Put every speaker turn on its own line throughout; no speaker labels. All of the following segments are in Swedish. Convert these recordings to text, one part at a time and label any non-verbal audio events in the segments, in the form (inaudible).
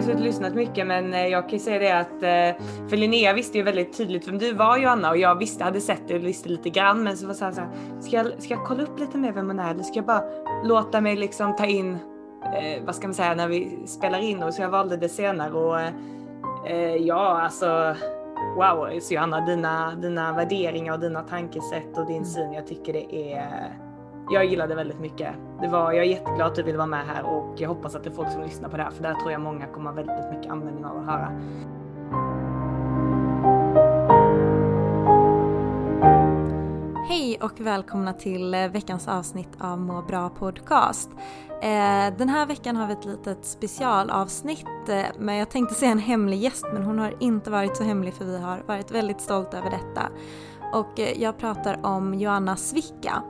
Ju suttit och lyssnat mycket men eh, jag kan ju säga det att eh, för Linnea visste ju väldigt tydligt vem du var Johanna och jag visste, hade sett det och visste lite grann men så var det så här, så här, ska, jag, ska jag kolla upp lite mer vem hon är eller ska jag bara låta mig liksom ta in, eh, vad ska man säga, när vi spelar in? Och så jag valde det senare och eh, ja alltså wow, så Johanna dina, dina värderingar och dina tankesätt och din syn, jag tycker det är jag gillade det väldigt mycket. Det var, jag är jätteglad att du ville vara med här och jag hoppas att det är folk som lyssnar på det här för där tror jag många kommer ha väldigt mycket användning av att höra.
Hej och välkomna till eh, veckans avsnitt av Må bra podcast. Eh, den här veckan har vi ett litet specialavsnitt eh, men jag tänkte säga en hemlig gäst men hon har inte varit så hemlig för vi har varit väldigt stolta över detta. Och jag pratar om Joanna Svicka.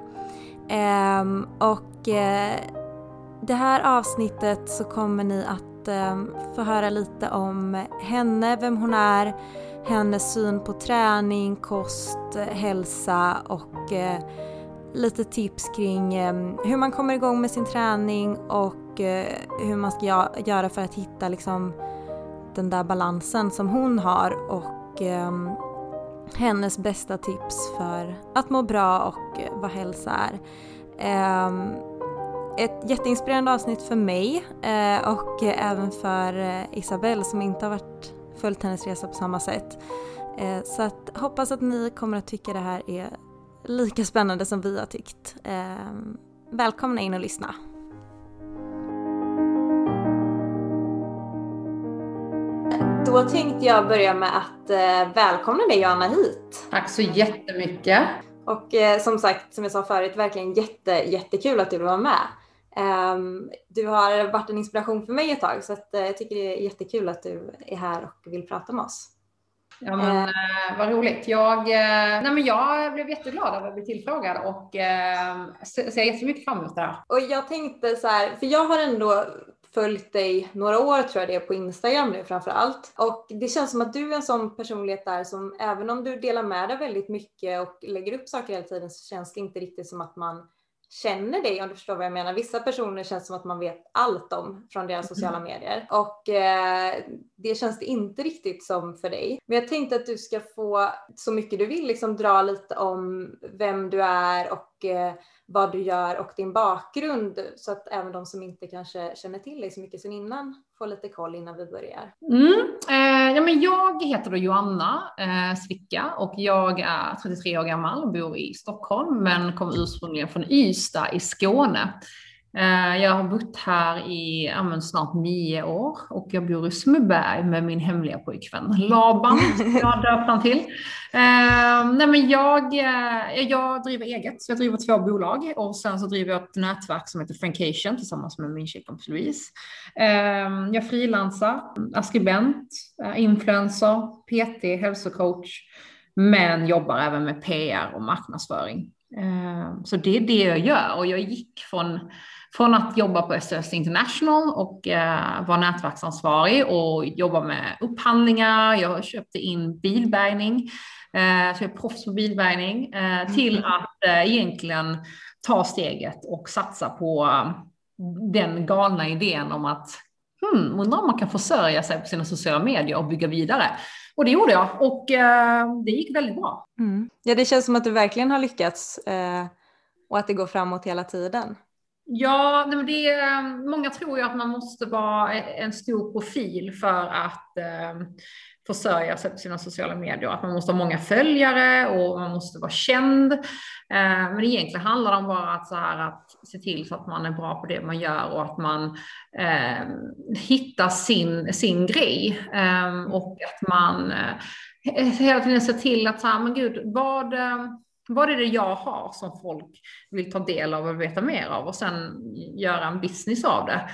Um, och uh, det här avsnittet så kommer ni att um, få höra lite om henne, vem hon är, hennes syn på träning, kost, hälsa och uh, lite tips kring um, hur man kommer igång med sin träning och uh, hur man ska göra för att hitta liksom den där balansen som hon har och hennes bästa tips för att må bra och vad hälsa är. Ehm, ett jätteinspirerande avsnitt för mig eh, och även för eh, Isabelle som inte har varit, följt hennes resa på samma sätt. Eh, så att, hoppas att ni kommer att tycka det här är lika spännande som vi har tyckt. Ehm, välkomna in och lyssna. Då tänkte jag börja med att eh, välkomna dig Joanna hit.
Tack så jättemycket.
Och eh, som sagt, som jag sa förut, verkligen jätte, jättekul att du vill vara med. Ehm, du har varit en inspiration för mig ett tag så att, eh, jag tycker det är jättekul att du är här och vill prata med oss.
Ja, men,
Eh.
vad roligt. Jag, nej, men jag blev jätteglad över att bli tillfrågad och eh, ser jättemycket fram emot det här.
Och jag tänkte så här, för jag har ändå följt dig några år tror jag det är på Instagram nu framför allt. Och det känns som att du är en sån personlighet där som även om du delar med dig väldigt mycket och lägger upp saker hela tiden så känns det inte riktigt som att man känner dig om du förstår vad jag menar. Vissa personer känns som att man vet allt om från deras sociala medier och eh, det känns det inte riktigt som för dig. Men jag tänkte att du ska få så mycket du vill liksom dra lite om vem du är och eh, vad du gör och din bakgrund så att även de som inte kanske känner till dig så mycket sen innan får lite koll innan vi börjar.
Mm. Eh, ja, men jag heter då Joanna eh, Svicka och jag är 33 år gammal och bor i Stockholm men kommer ursprungligen från Ystad i Skåne. Eh, jag har bott här i ja, snart nio år och jag bor i Sundbyberg med min hemliga pojkvän Laban, (laughs) som jag döpt han till. Eh, nej, men jag, eh, jag driver eget, så jag driver två bolag och sen så driver jag ett nätverk som heter Frankation tillsammans med min tjejkompis Louise. Jag frilansar, är skribent, influencer, PT, hälsocoach, men jobbar även med PR och marknadsföring. Så det är det jag gör och jag gick från, från att jobba på SOS International och eh, vara nätverksansvarig och jobba med upphandlingar. Jag köpte in bilbärgning, eh, så jag är proffs på bilbärgning, eh, till att eh, egentligen ta steget och satsa på eh, den galna idén om att hmm, undrar om man kan försörja sig på sina sociala medier och bygga vidare. Och det gjorde jag och eh, det gick väldigt bra.
Ja, det känns som att du verkligen har lyckats. Eh, och att det går framåt hela tiden?
Ja, det är, eh, många tror ju att man måste vara e-, en stor profil för att eh, försörja sig på sina sociala medier. Att man måste ha många följare och man måste vara känd. Eh, men egentligen handlar det om bara att, så här, att se till så att man är bra på det man gör och att man eh, hittar sin, sin grej. Eh, och att man eh, hela tiden ser till att, så här, men gud, vad eh, vad är det jag har som folk vill ta del av och veta mer av och sen göra en business av det.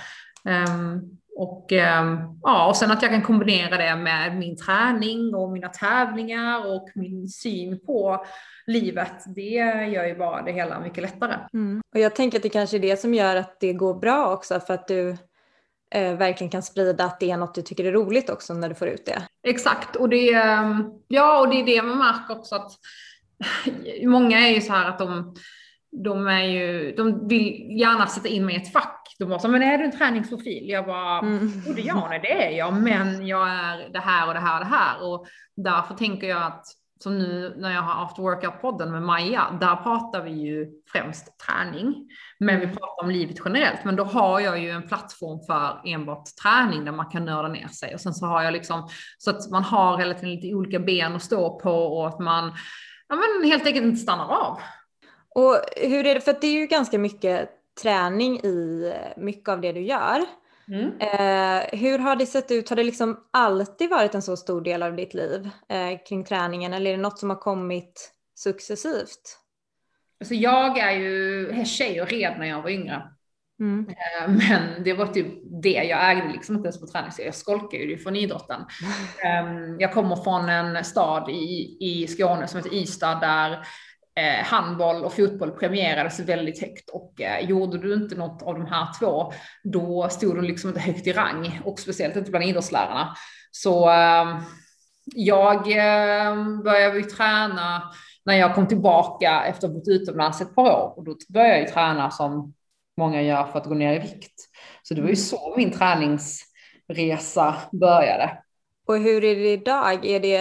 Um, och, um, ja, och sen att jag kan kombinera det med min träning och mina tävlingar och min syn på livet. Det gör ju bara det hela mycket lättare.
Mm. Och jag tänker att det kanske är det som gör att det går bra också för att du eh, verkligen kan sprida att det är något du tycker är roligt också när du får ut det.
Exakt och det, ja, och det är det man märker också att (laughs) många är ju så här att de, de, är ju, de vill gärna sätta in mig i ett fack. De bara så, men är du en träningsprofil? Jag bara, mm. ja, nej, det är jag, men jag är det här och det här och det här. Och därför tänker jag att, som nu när jag har after workout-podden med Maja, där pratar vi ju främst träning. Men vi mm. pratar om livet generellt. Men då har jag ju en plattform för enbart träning där man kan nörda ner sig. Och sen så har jag liksom, så att man har hela tiden lite olika ben att stå på och att man ja, men helt enkelt inte stannar av.
Och hur är det, för det är ju ganska mycket träning i mycket av det du gör. Mm. Eh, hur har det sett ut? Har det liksom alltid varit en så stor del av ditt liv eh, kring träningen eller är det något som har kommit successivt?
Alltså jag är ju tjej och red när jag var yngre. Mm. Eh, men det var typ det, jag ägde liksom inte ens på träning, så jag skolkade ju från idrotten. (laughs) Ehm, jag kommer från en stad i, i Skåne som heter Ystad där eh, handboll och fotboll premierades väldigt högt och eh, gjorde du inte något av de här två, då stod du liksom inte högt i rang och speciellt inte bland idrottslärarna. Så ehm, jag ehm, började ju träna när jag kom tillbaka efter att ha bott utomlands ett par år och då började jag ju träna som många gör för att gå ner i vikt. Så det var ju mm. så min träningsresa började.
Och hur är det idag? Är det,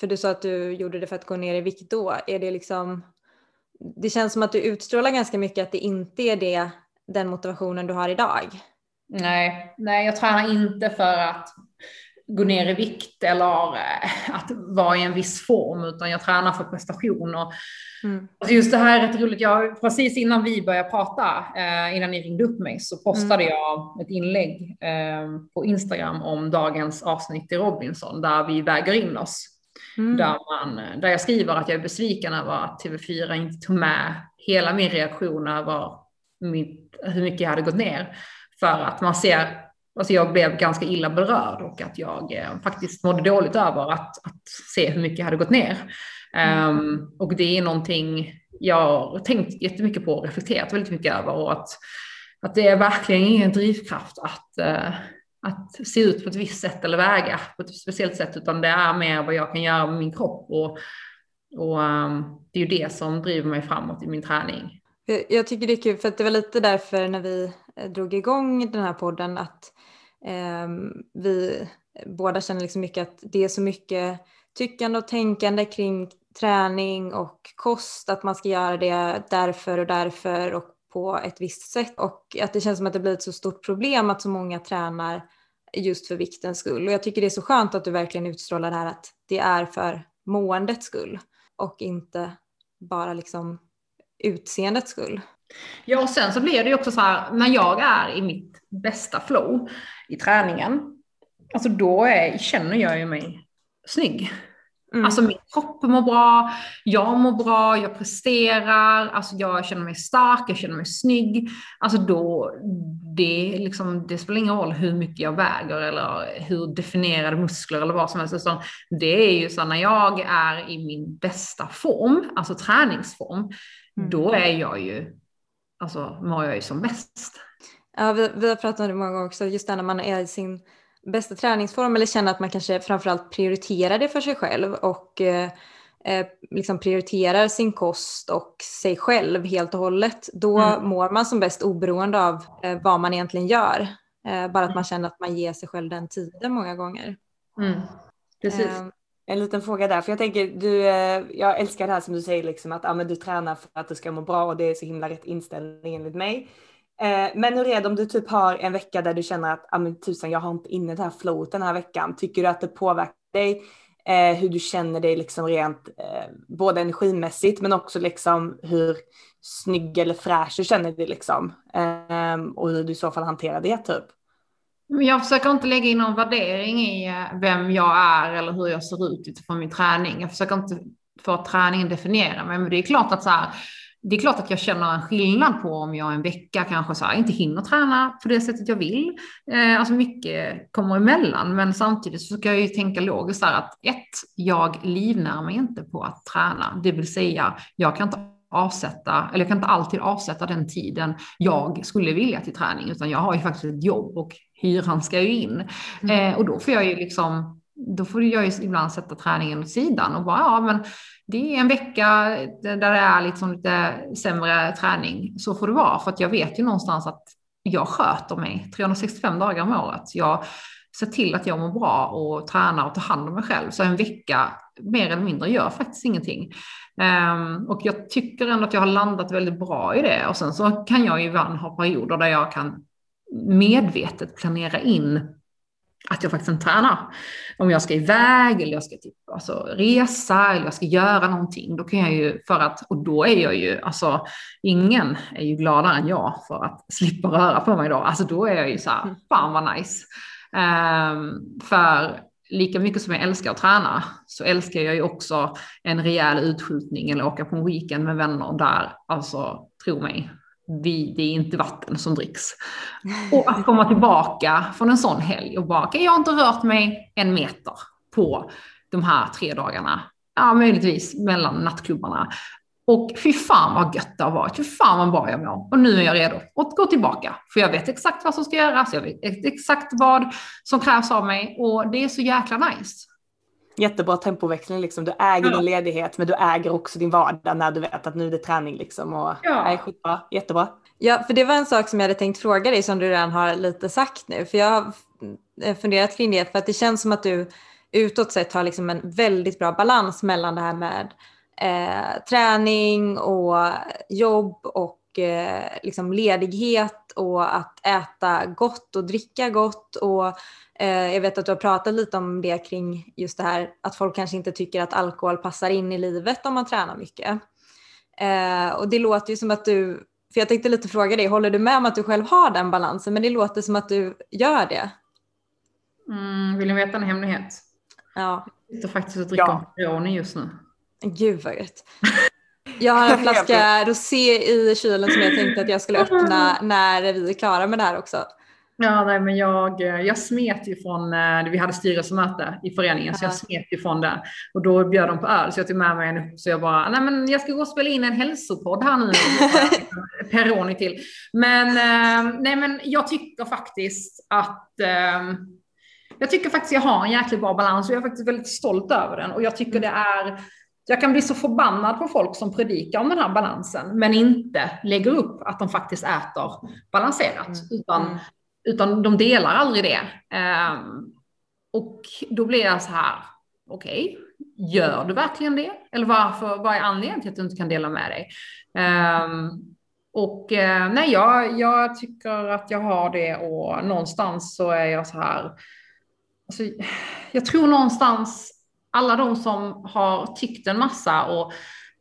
för du sa att du gjorde det för att gå ner i vikt då, är det liksom, det känns som att du utstrålar ganska mycket att det inte är det, den motivationen du har idag.
Nej, nej jag tränar inte för att gå ner i vikt eller eh, att vara i en viss form, utan jag tränar för prestation. Och mm. alltså just det här är rätt roligt. Jag, precis innan vi började prata, eh, innan ni ringde upp mig, så postade mm. jag ett inlägg eh, på Instagram om dagens avsnitt i Robinson, där vi väger in oss. Mm. Där, man, där jag skriver att jag är besviken över att TV4 inte tog med hela min reaktion över mitt, hur mycket jag hade gått ner. För att man ser Alltså jag blev ganska illa berörd och att jag eh, faktiskt mådde dåligt över att, att se hur mycket jag hade gått ner. Mm. Um, och det är någonting jag har tänkt jättemycket på och reflekterat väldigt mycket över och att, att det är verkligen ingen drivkraft att, uh, att se ut på ett visst sätt eller väga på ett speciellt sätt, utan det är mer vad jag kan göra med min kropp och, och um, det är ju det som driver mig framåt i min träning.
Jag tycker det är kul för att det var lite därför när vi eh, drog igång den här podden att Ehm, vi båda känner liksom mycket att det är så mycket tyckande och tänkande kring träning och kost, att man ska göra det därför och därför och på ett visst sätt och att det känns som att det blir ett så stort problem att så många tränar just för viktens skull. Och jag tycker det är så skönt att du verkligen utstrålar det här att det är för måendets skull och inte bara liksom utseendets skull.
Ja, och sen så blir det ju också så här, när jag är i mitt bästa flow i träningen, alltså då är, känner jag ju mig snygg. Mm. Alltså min kropp mår bra, jag mår bra, jag presterar, alltså jag känner mig stark, jag känner mig snygg. Alltså då, det, liksom, det spelar ingen roll hur mycket jag väger eller hur definierade muskler eller vad som helst. Utan det är ju så när jag är i min bästa form, alltså träningsform, mm. då är jag ju, alltså mår jag ju som bäst.
Ja, vi, vi har pratat om det många gånger också, just när man är i sin bästa träningsform eller känner att man kanske framförallt prioriterar det för sig själv och eh, eh, liksom prioriterar sin kost och sig själv helt och hållet, då mm. mår man som bäst oberoende av eh, vad man egentligen gör. Eh, bara att man känner att man ger sig själv den tiden många gånger.
Mm. Precis.
En liten fråga där, för jag tänker, du, eh, jag älskar det här som du säger, liksom, att ah, men du tränar för att du ska må bra och det är så himla rätt inställning enligt mig. Eh, men hur är det om du typ har en vecka där du känner att ah, men tusan, jag har inte inne det här flowet den här veckan. Tycker du att det påverkar dig eh, hur du känner dig liksom rent eh, både energimässigt men också liksom hur snygg eller fräsch du känner dig liksom eh, och hur du i så fall hanterar det typ?
Jag försöker inte lägga in någon värdering i eh, vem jag är eller hur jag ser ut utifrån min träning. Jag försöker inte få träningen definiera mig, men det är klart att så här, det är klart att jag känner en skillnad på om jag en vecka kanske så här, inte hinner träna på det sättet jag vill. Eh, alltså mycket kommer emellan, men samtidigt så ska jag ju tänka logiskt här att ett, jag livnär mig inte på att träna, det vill säga jag kan inte avsätta, eller jag kan inte alltid avsätta den tiden jag skulle vilja till träning, utan jag har ju faktiskt ett jobb och hyran ska ju in. Mm. Eh, och då får jag ju liksom, då får jag ju ibland sätta träningen åt sidan och bara, ja men det är en vecka där det är liksom lite sämre träning, så får det vara. För att jag vet ju någonstans att jag sköter mig 365 dagar om året. Jag ser till att jag mår bra och tränar och tar hand om mig själv. Så en vecka mer eller mindre gör faktiskt ingenting. Um, och jag tycker ändå att jag har landat väldigt bra i det. Och sen så kan jag ju ibland ha perioder där jag kan medvetet planera in att jag faktiskt inte tränar. Om jag ska iväg eller jag ska typ, alltså, resa eller jag ska göra någonting, då kan jag ju för att, och då är jag ju, alltså ingen är ju gladare än jag för att slippa röra på mig då. Alltså då är jag ju så här, mm. fan vad nice. Um, för lika mycket som jag älskar att träna så älskar jag ju också en rejäl utskjutning eller åka på en weekend med vänner där, alltså tro mig, vi, det är inte vatten som dricks. Och att komma tillbaka från en sån helg och bara, okay, jag har inte rört mig en meter på de här tre dagarna. Ja, möjligtvis mellan nattklubbarna. Och fy fan vad gött det har varit, fy fan vad bra jag mår. Och nu är jag redo att gå tillbaka. För jag vet exakt vad som ska göras, jag vet exakt vad som krävs av mig och det är så jäkla nice.
Jättebra tempoväxling liksom. Du äger ja. din ledighet men du äger också din vardag när du vet att nu är det träning liksom. Och, ja. Nej, skitbra. Jättebra.
Ja, för det var en sak som jag hade tänkt fråga dig som du redan har lite sagt nu. För jag har funderat kring det för att det känns som att du utåt sett har liksom en väldigt bra balans mellan det här med eh, träning och jobb och eh, liksom ledighet och att äta gott och dricka gott. Och eh, jag vet att du har pratat lite om det kring just det här att folk kanske inte tycker att alkohol passar in i livet om man tränar mycket. Eh, och det låter ju som att du, för jag tänkte lite fråga dig, håller du med om att du själv har den balansen? Men det låter som att du gör det.
Mm, vill ni veta en hemlighet?
Ja.
Jag sitter faktiskt och dricker ja. Peroni just nu.
Gud vad gött. Jag har en (laughs) flaska rosé i kylen som jag tänkte att jag skulle öppna (laughs) när vi är klara med det här också.
Ja, nej, men jag, jag smet ju från, eh, vi hade styrelsemöte i föreningen, ja. så jag smet ju från det. Och då bjöd de på öl, så jag tog med mig en så jag bara, nej men jag ska gå och spela in en hälsopodd här nu. (laughs) Peroni till. Men, eh, nej men jag tycker faktiskt att eh, jag tycker faktiskt jag har en jäkligt bra balans och jag är faktiskt väldigt stolt över den. Och jag tycker det är jag kan bli så förbannad på folk som predikar om den här balansen, men inte lägger upp att de faktiskt äter balanserat, mm. utan, mm. utan de delar aldrig det. Um, och då blir jag så här, okej, okay, gör du verkligen det? Eller varför, vad är anledningen till att du inte kan dela med dig? Um, och uh, nej, jag, jag tycker att jag har det och någonstans så är jag så här, alltså, jag tror någonstans alla de som har tyckt en massa och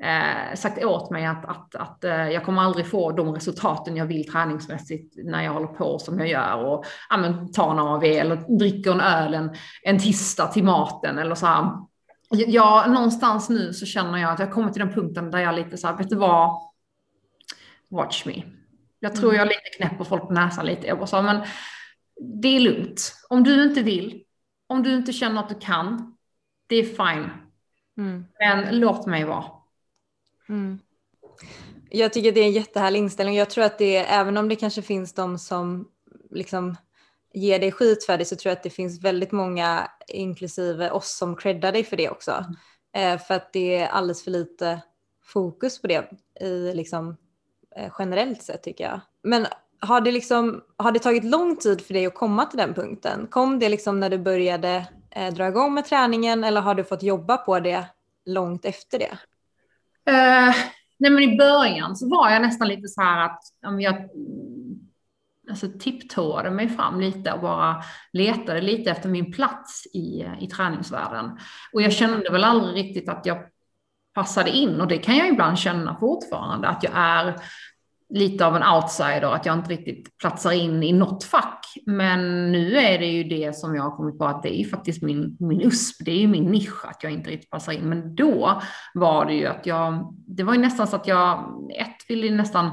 eh, sagt åt mig att, att, att eh, jag kommer aldrig få de resultaten jag vill träningsmässigt när jag håller på som jag gör och ja, men, tar en AV eller dricker en öl en, en tisdag till maten eller så här. Ja, någonstans nu så känner jag att jag kommer till den punkten där jag lite så här, vet du vad? Watch me. Jag tror mm. jag lite knäpper folk på näsan lite. Jag bara så, men det är lugnt. Om du inte vill, om du inte känner att du kan, det är fine. Mm. Men låt mig vara.
Mm. Jag tycker det är en jättehärlig inställning. Jag tror att det även om det kanske finns de som liksom ger dig skit för det så tror jag att det finns väldigt många, inklusive oss, som creddar dig för det också. Mm. Eh, för att det är alldeles för lite fokus på det i liksom, eh, generellt sett tycker jag. Men har det, liksom, har det tagit lång tid för dig att komma till den punkten? Kom det liksom när du började eh, dra igång med träningen eller har du fått jobba på det långt efter det?
Uh, nej men i början så var jag nästan lite så här att om jag alltså, tipptåade mig fram lite och bara letade lite efter min plats i, i träningsvärlden. Och jag kände väl aldrig riktigt att jag passade in och det kan jag ibland känna fortfarande att jag är lite av en outsider, att jag inte riktigt platsar in i något fack. Men nu är det ju det som jag har kommit på att det är faktiskt min, min USP, det är ju min nisch att jag inte riktigt passar in. Men då var det ju att jag, det var ju nästan så att jag, ett ville nästan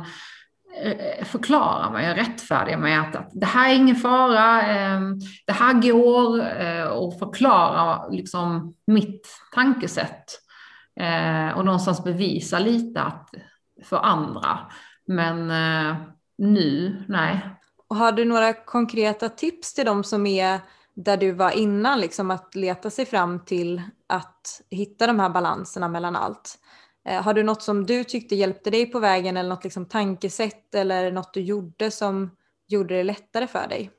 eh, förklara mig och rättfärdiga mig att, att det här är ingen fara, ehm, det här går eh, och förklara liksom mitt tankesätt eh, och någonstans bevisa lite att för andra men eh, nu, nej.
Och har du några konkreta tips till de som är där du var innan, liksom att leta sig fram till att hitta de här balanserna mellan allt? Eh, har du något som du tyckte hjälpte dig på vägen eller något liksom tankesätt eller något du gjorde som gjorde det lättare för dig?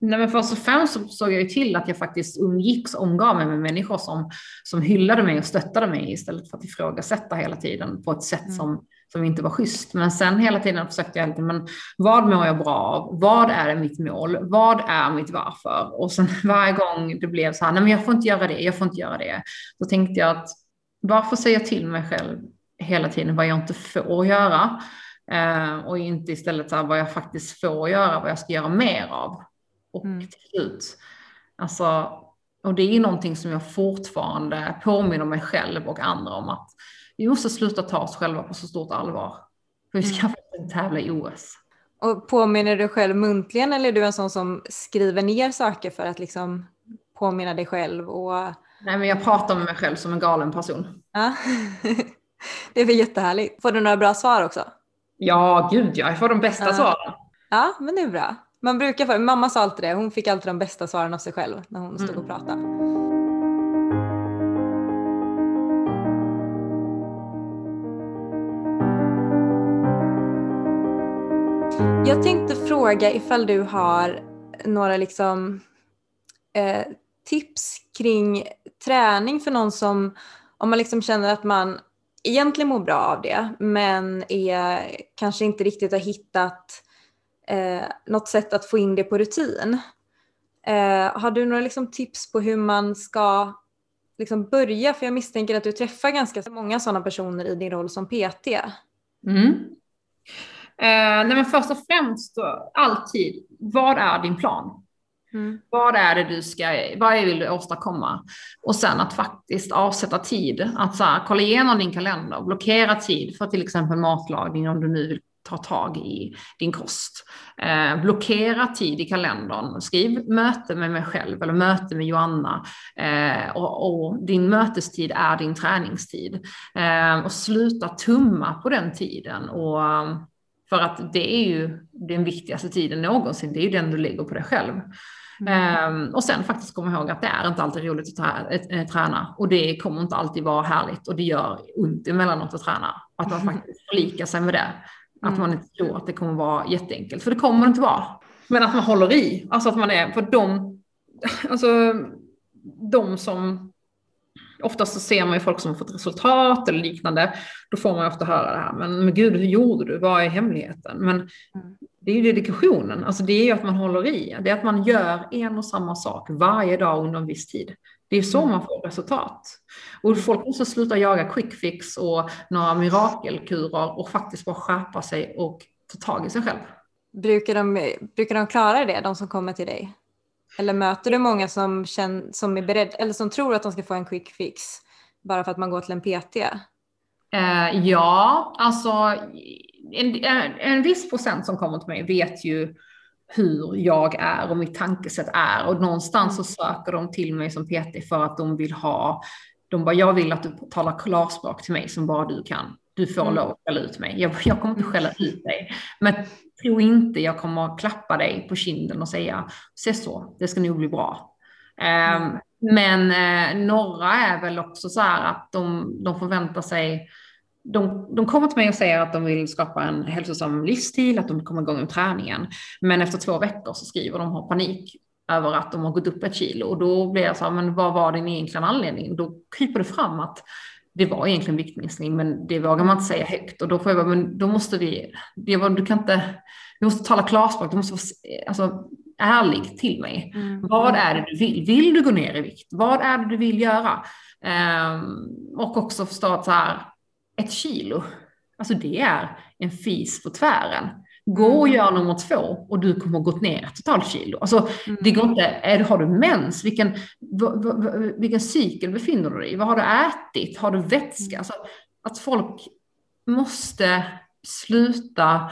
Nej, men först och främst så såg jag ju till att jag faktiskt umgicks och omgav mig med människor som, som hyllade mig och stöttade mig istället för att ifrågasätta hela tiden på ett sätt mm. som som inte var schysst. Men sen hela tiden försökte jag alltid, men vad mår jag bra av? Vad är mitt mål? Vad är mitt varför? Och sen (laughs) varje gång det blev så här, nej men jag får inte göra det, jag får inte göra det. Då tänkte jag att varför säger jag till mig själv hela tiden vad jag inte får göra? Eh, och inte istället så här, vad jag faktiskt får göra, vad jag ska göra mer av. Och mm. till slut, alltså, och det är någonting som jag fortfarande påminner mig själv och andra om att vi måste sluta ta oss själva på så stort allvar. För vi ska mm. tävla i OS.
Och påminner du själv muntligen eller är du en sån som skriver ner saker för att liksom påminna dig själv? Och...
Nej, men jag pratar med mig själv som en galen person.
Ja. (laughs) det är väl jättehärligt. Får du några bra svar också?
Ja, gud ja. Jag får de bästa ja. svaren.
Ja, men det är bra. Man brukar få, mamma sa alltid det, hon fick alltid de bästa svaren av sig själv när hon stod och pratade. Jag tänkte fråga ifall du har några liksom, eh, tips kring träning för någon som, om man liksom känner att man egentligen mår bra av det, men är, kanske inte riktigt har hittat eh, något sätt att få in det på rutin. Eh, har du några liksom, tips på hur man ska liksom, börja? För jag misstänker att du träffar ganska många sådana personer i din roll som PT.
Mm. Eh, nej men först och främst, då, alltid, vad är din plan? Mm. Vad är det du ska, vad vill du åstadkomma? Och sen att faktiskt avsätta tid, att så här, kolla igenom din kalender, blockera tid för till exempel matlagning om du nu vill ta tag i din kost. Eh, blockera tid i kalendern, skriv möte med mig själv eller möte med Joanna eh, och, och, din mötestid är din träningstid. Eh, och sluta tumma på den tiden och för att det är ju den viktigaste tiden någonsin, det är ju den du lägger på dig själv. Mm. Um, och sen faktiskt komma ihåg att det är inte alltid roligt att träna och det kommer inte alltid vara härligt och det gör ont emellanåt att träna. Att man (laughs) faktiskt förlikar sig med det. Att man inte tror att det kommer vara jätteenkelt, för det kommer det inte vara. Men att man håller i, alltså att man är, för de, (laughs) alltså de som oftast så ser man ju folk som har fått resultat eller liknande. Då får man ofta höra det här, men, men gud, hur gjorde du? Vad är hemligheten? Men mm. det är ju dedikationen, alltså det är ju att man håller i. Det är att man gör en och samma sak varje dag under en viss tid. Det är så mm. man får resultat. Och folk måste sluta jaga quick fix och några mirakelkurer och faktiskt bara skärpa sig och ta tag i sig själv.
Brukar de, brukar de klara det, de som kommer till dig? Eller möter du många som, känner, som är beredda eller som tror att de ska få en quick fix bara för att man går till en PT?
Eh, ja, alltså en, en viss procent som kommer till mig vet ju hur jag är och mitt tankesätt är och någonstans så söker de till mig som PT för att de vill ha, de bara jag vill att du talar klarspråk till mig som bara du kan. Du får mm. lov att skälla ut mig. Jag, jag kommer inte skälla ut dig. Men tro inte jag kommer klappa dig på kinden och säga se så, det ska nog bli bra. Mm. Men eh, några är väl också så här att de, de förväntar sig de, de kommer till mig och säger att de vill skapa en hälsosam livsstil, att de kommer igång med träningen. Men efter två veckor så skriver de har panik. över att de har gått upp ett kilo. Och då blir jag så här, men vad var din egentligen anledning? Då kryper det fram att det var egentligen viktminskning, men det vågar man inte säga högt. Och då får jag bara, men då måste vi, det var, du kan inte, du måste tala klarspråk, du måste vara alltså, ärlig till mig. Mm. Vad är det du vill? Vill du gå ner i vikt? Vad är det du vill göra? Um, och också förstå att så här, ett kilo, alltså det är en fis på tvären. Gå och mm. gör nummer två och du kommer gått ner ett totalt kilo. Alltså, mm. det går inte, är, har du mens? Vilken, vilken cykel befinner du dig i? Vad har du ätit? Har du vätska? Mm. Alltså, att folk måste sluta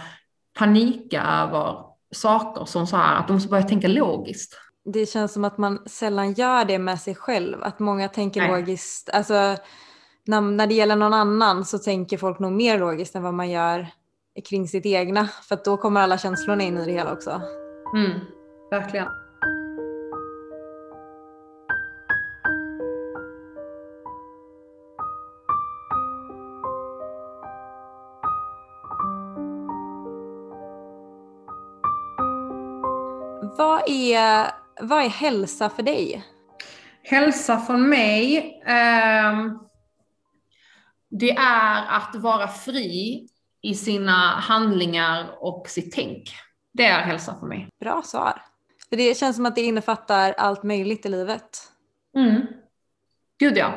panika över saker som så här, att de måste börja tänka logiskt.
Det känns som att man sällan gör det med sig själv, att många tänker Nej. logiskt. Alltså, när, när det gäller någon annan så tänker folk nog mer logiskt än vad man gör kring sitt egna. För att då kommer alla känslorna in i det hela också.
Mm, verkligen.
Vad är, vad är hälsa för dig?
Hälsa för mig, eh, det är att vara fri i sina handlingar och sitt tänk. Det är hälsa för mig.
Bra svar. För det känns som att det innefattar allt möjligt i livet.
Mm. Gud ja.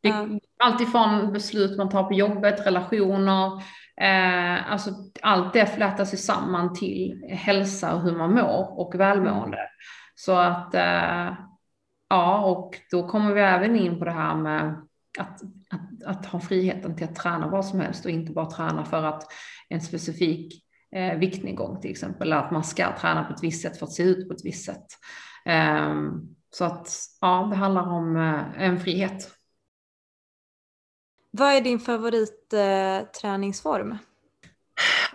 Det är mm. allt ifrån beslut man tar på jobbet, relationer, eh, alltså allt det flätas samman till hälsa och hur man mår och välmående. Så att, eh, ja, och då kommer vi även in på det här med att, att, att, ha friheten till att träna vad som helst och inte bara träna för att en specifik eh, viktnedgång till exempel, att man ska träna på ett visst sätt för att se ut på ett visst sätt. Um, så att ja, det handlar om eh, en frihet.
Vad är din favoritträningsform? Eh,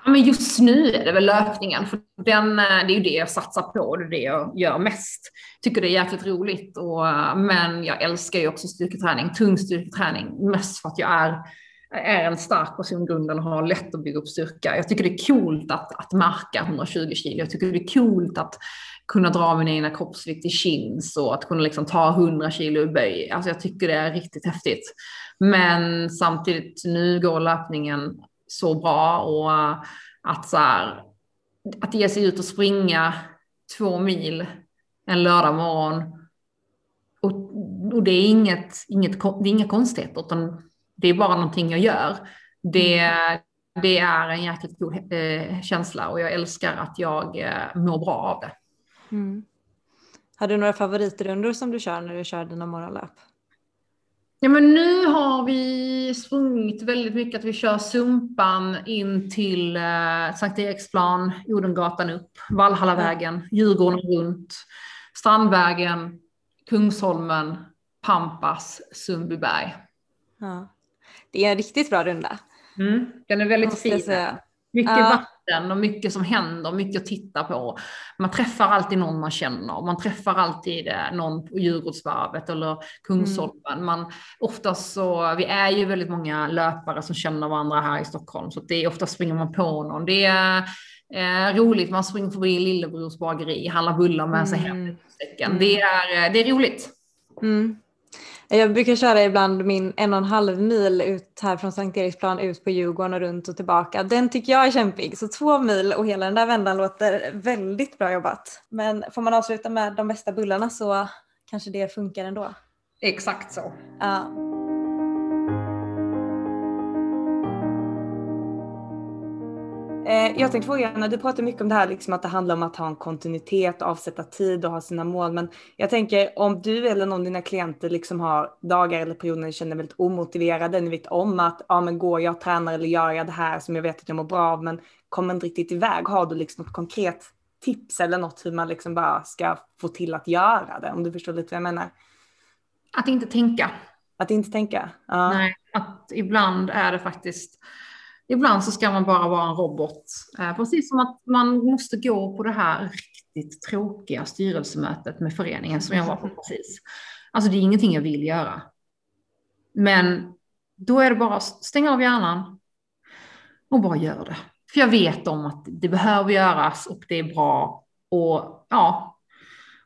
men just nu är det väl löpningen, för den, eh, det är ju det jag satsar på och det är det jag gör mest. Tycker det är jäkligt roligt, och, eh, men jag älskar ju också styrketräning, tung styrketräning, mest för att jag är, är en stark person i grunden och har lätt att bygga upp styrka. Jag tycker det är coolt att, att marka 120 kilo, jag tycker det är coolt att kunna dra min egna kroppsvikt i chins och att kunna liksom ta 100 kilo i böj. Alltså jag tycker det är riktigt häftigt. Men samtidigt, nu går löpningen så bra och eh, att så här, att ge sig ut och springa två mil en lördag morgon och, och det är inget, inget, det är inga konstigheter utan det är bara någonting jag gör. Det, det är en jäkligt god eh, känsla och jag älskar att jag eh, mår bra av det. Mm.
Har du några favoritrundor som du kör när du kör dina morgonlöp?
Ja, men nu har vi sprungit väldigt mycket att vi kör Sumpan in till eh, Sankt Eriksplan, Odengatan upp, Vallhallavägen, Djurgården runt, Strandvägen, Kungsholmen, Pampas, Sundbyberg.
Ja. Det är en riktigt bra runda.
Mm, den är väldigt fin. Mycket ja. vatten och mycket som händer, mycket att titta på. Man träffar alltid någon man känner. Man träffar alltid eh, någon på Djurgårdsvarvet eller Kungsholmen. Mm. Man, oftast så, vi är ju väldigt många löpare som känner varandra här i Stockholm, så det är ofta springer man på någon. Det är eh, roligt, man springer förbi Lillebrors bageri, handlar bullar med sig hem. Mm. Det, är, eh, det är roligt.
Mm. Jag brukar köra ibland min en och en halv mil ut här från Sankt Eriksplan ut på Djurgården och runt och tillbaka. Den tycker jag är kämpig. Så två mil och hela den där vändan låter väldigt bra jobbat. Men får man avsluta med de bästa bullarna så kanske det funkar ändå.
Exakt så.
Ja.
Jag tänkte fråga, du pratar mycket om det här, liksom att det handlar om att ha en kontinuitet, avsätta tid och ha sina mål. Men jag tänker om du eller någon av dina klienter liksom har dagar eller perioder när ni känner väldigt omotiverade, ni vet om att ja, men går jag och tränar eller gör jag det här som jag vet att jag mår bra av, men kommer inte riktigt iväg. Har du liksom något konkret tips eller något hur man liksom bara ska få till att göra det? Om du förstår lite vad jag menar.
Att inte tänka.
Att inte tänka?
Ja. Nej, att ibland är det faktiskt Ibland så ska man bara vara en robot. Eh, precis som att man måste gå på det här riktigt tråkiga styrelsemötet med föreningen som jag var på precis. Alltså det är ingenting jag vill göra. Men då är det bara att stänga av hjärnan och bara gör det. För jag vet om att det behöver göras och det är bra. Och ja,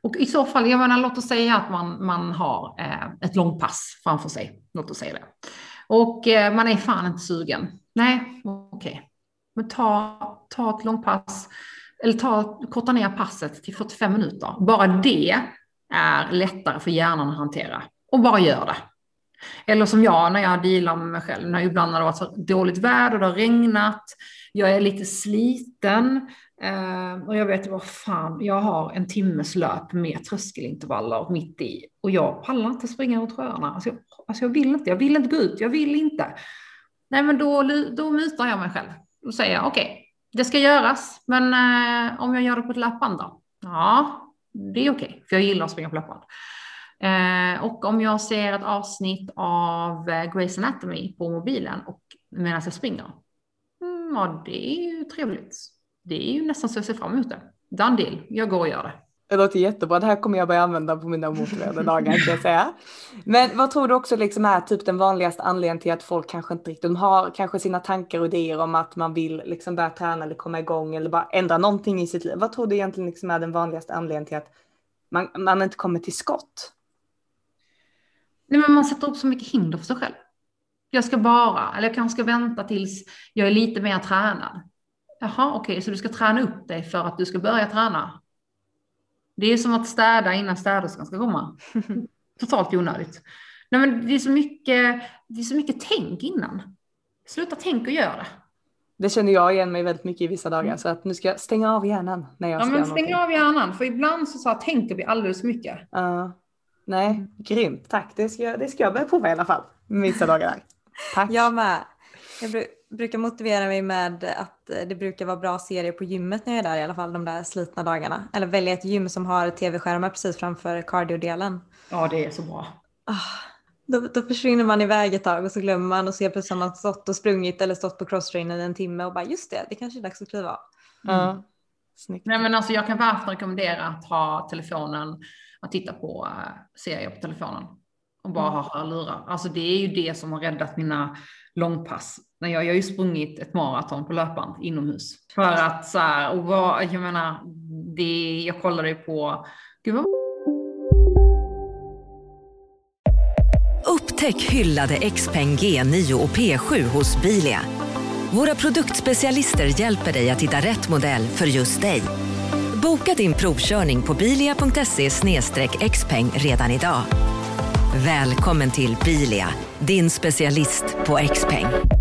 Och i så fall, jag menar, låt oss säga att man, man har eh, ett långpass framför sig. Låt oss säga det. Och eh, man är fan inte sugen. Nej, okej. Okay. Men ta, ta ett långpass, eller ta, korta ner passet till 45 minuter. Bara det är lättare för hjärnan att hantera. Och bara gör det. Eller som jag när jag dealar med mig själv, när ibland när det har varit dåligt väder, det har regnat, jag är lite sliten Uh, och jag vet vad fan, jag har en timmes löp med tröskelintervaller mitt i och jag pallar inte springa runt sjöarna. Alltså jag, alltså jag vill inte, jag vill inte gå ut, jag vill inte. Nej, men då, då mutar jag mig själv. Då säger jag okej, okay, det ska göras, men uh, om jag gör det på ett löpband då? Ja, det är okej, okay, för jag gillar att springa på löpband. Uh, och om jag ser ett avsnitt av eh, Grey's Anatomy på mobilen och medan jag springer, mm, ja det är ju trevligt. Det är ju nästan så jag ser fram emot det. Done deal, jag går och gör det.
Det låter jättebra. Det här kommer jag börja använda på mina omotiverade dagar kan jag säga. Men vad tror du också liksom är typ den vanligaste anledningen till att folk kanske inte riktigt, de har kanske sina tankar och idéer om att man vill liksom börja träna eller komma igång eller bara ändra någonting i sitt liv. Vad tror du egentligen liksom är den vanligaste anledningen till att man, man inte kommer till skott?
Nej, men man sätter upp så mycket hinder för sig själv. Jag ska bara, eller jag kanske ska vänta tills jag är lite mer tränad. Jaha, okej, okay, så du ska träna upp dig för att du ska börja träna. Det är som att städa innan städerskan ska komma. (laughs) Totalt onödigt. Nej, men det är så mycket, det är så mycket tänk innan. Sluta tänk och gör det.
Det känner jag igen mig väldigt mycket i vissa dagar, mm. så att nu ska jag stänga av hjärnan när jag
ja, men stäng av hjärnan, för ibland så, så här, tänker vi alldeles för mycket.
Uh. Nej, grymt. Tack. Det ska, det ska jag börja prova i alla fall. Vissa dagar. (laughs) Tack.
Jag med. Jag br brukar motivera mig med att det brukar vara bra serier på gymmet när jag är där i alla fall de där slitna dagarna. Eller välja ett gym som har tv-skärmar precis framför cardio-delen.
Ja, det är så bra.
Oh, då, då, försvinner man iväg ett tag och så glömmer man och ser plötsligt har man stått och sprungit eller stått på crosstrainern en timme och bara just det, det kanske är dags att kliva av.
Mm. Mm. Nej, men alltså, jag kan varmt rekommendera att ha telefonen att titta på eh, serier på telefonen och bara mm. ha hörlurar. Alltså det är ju det som har räddat mina långpass. När jag, jag har ju sprungit ett maraton på löpband inomhus. För att så här, och vad, jag menar, det, jag kollade ju på, gud vad
Upptäck hyllade XPeng G9 och P7 hos Bilia. Våra produktspecialister hjälper dig att hitta rätt modell för just dig. Boka din provkörning på bilia.se xpeng redan idag. Välkommen till Bilia, din specialist på X-peng.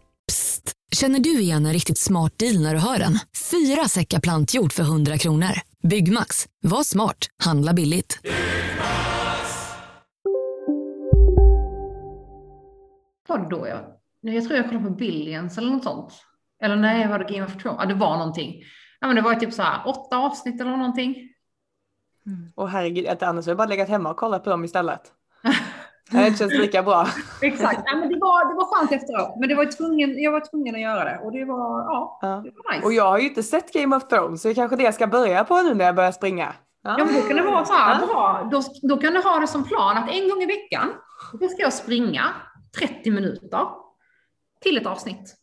Psst! Känner du igen en riktigt smart deal när du hör den? Fyra säckar plantjord för 100 kronor. Byggmax. Var smart. Handla billigt.
Vadå? Jag, jag tror jag kollade på Billions eller något sånt. Eller nej, var det Game of Thrones? Ja, det var någonting. Ja, men det var typ så här åtta avsnitt eller någonting.
Mm. Och herregud, att annars har jag bara legat hemma och kollat på dem istället. Det känns lika bra. (laughs)
Exakt, ja, men det, var, det var skönt efteråt. Men det var tvungen, jag var tvungen att göra det och det var, ja, ja. Det var nice.
Och jag har ju inte sett Game of Thrones så det är kanske det jag ska börja på nu när jag börjar springa.
Ja, ja men då kan det vara så här, ja. bra. Då, då kan du ha det som plan att en gång i veckan, då ska jag springa 30 minuter till ett avsnitt.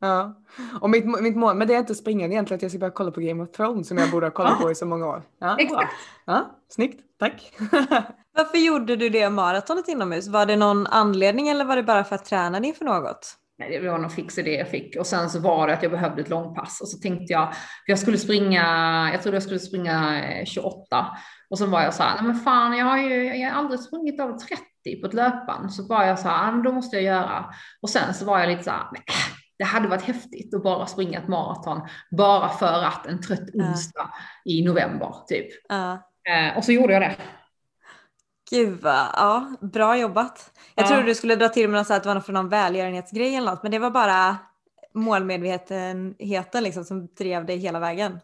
Ja, och mitt, mitt mål med det är inte att springa, det är egentligen att jag ska börja kolla på Game of Thrones som jag borde ha kollat på i så många år.
Ja, (laughs) Exakt.
Ja, snyggt, tack. (laughs)
Varför gjorde du det maratonet inomhus? Var det någon anledning eller var det bara för att träna inför något?
Nej, det var någon fix idé jag fick och sen så var det att jag behövde ett långpass och så tänkte jag, jag skulle springa, jag trodde jag skulle springa 28 eh, och så var jag så här, nej men fan, jag har ju jag har aldrig sprungit över 30 på ett löpband, så var jag så här, då måste jag göra. Och sen så var jag lite så här, nej, det hade varit häftigt att bara springa ett maraton bara för att en trött onsdag uh. i november typ. Uh. Eh, och så gjorde jag det.
Gud vad, ja, bra jobbat. Jag ja. trodde du skulle dra till med något att det var för någon välgörenhetsgrej eller något, men det var bara målmedvetenheten liksom som drev dig hela vägen.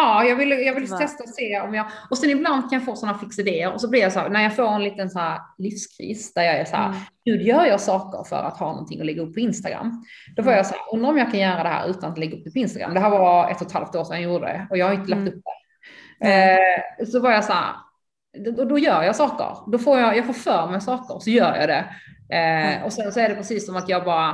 Ja, jag vill, jag vill testa och se om jag... Och sen ibland kan jag få sådana fixidéer och så blir jag så här, när jag får en liten så här livskris där jag är så här,
Mm.
hur gör jag saker för att ha någonting att lägga upp på Instagram? Då får jag så här, undrar om jag kan göra det här utan att lägga upp det på Instagram. Det här var ett och ett halvt år sedan jag gjorde det och jag har inte lagt upp det. Eh, så var jag så här, då, då gör jag saker. Då får jag, jag får för mig saker så gör jag det. Eh, och sen så är det precis som att jag bara,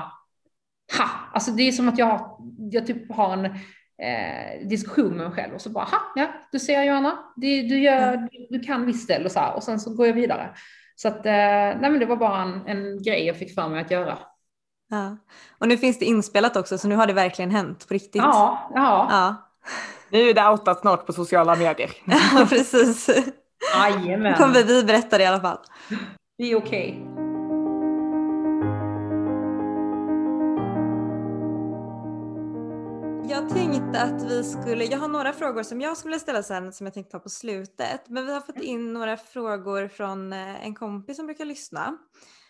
ha, alltså det är som att jag, jag typ har en eh, diskussion med mig själv och så bara, ja, du ser Johanna, det, du, gör, du, du kan visst det, och så här, och sen så går jag vidare. Så att, eh, nej men det var bara en, en grej jag fick för mig att göra.
Ja. Och nu finns det inspelat också så nu har det verkligen hänt på riktigt.
Ja, ja.
ja.
Nu är det outat snart på sociala medier. (laughs)
Ja, precis.
Jajamän.
kommer vi berätta det i alla fall.
Det är okej.
Jag tänkte att vi skulle, jag har några frågor som jag skulle ställa sen som jag tänkte ta på slutet. Men vi har fått in några frågor från eh, en kompis som brukar lyssna.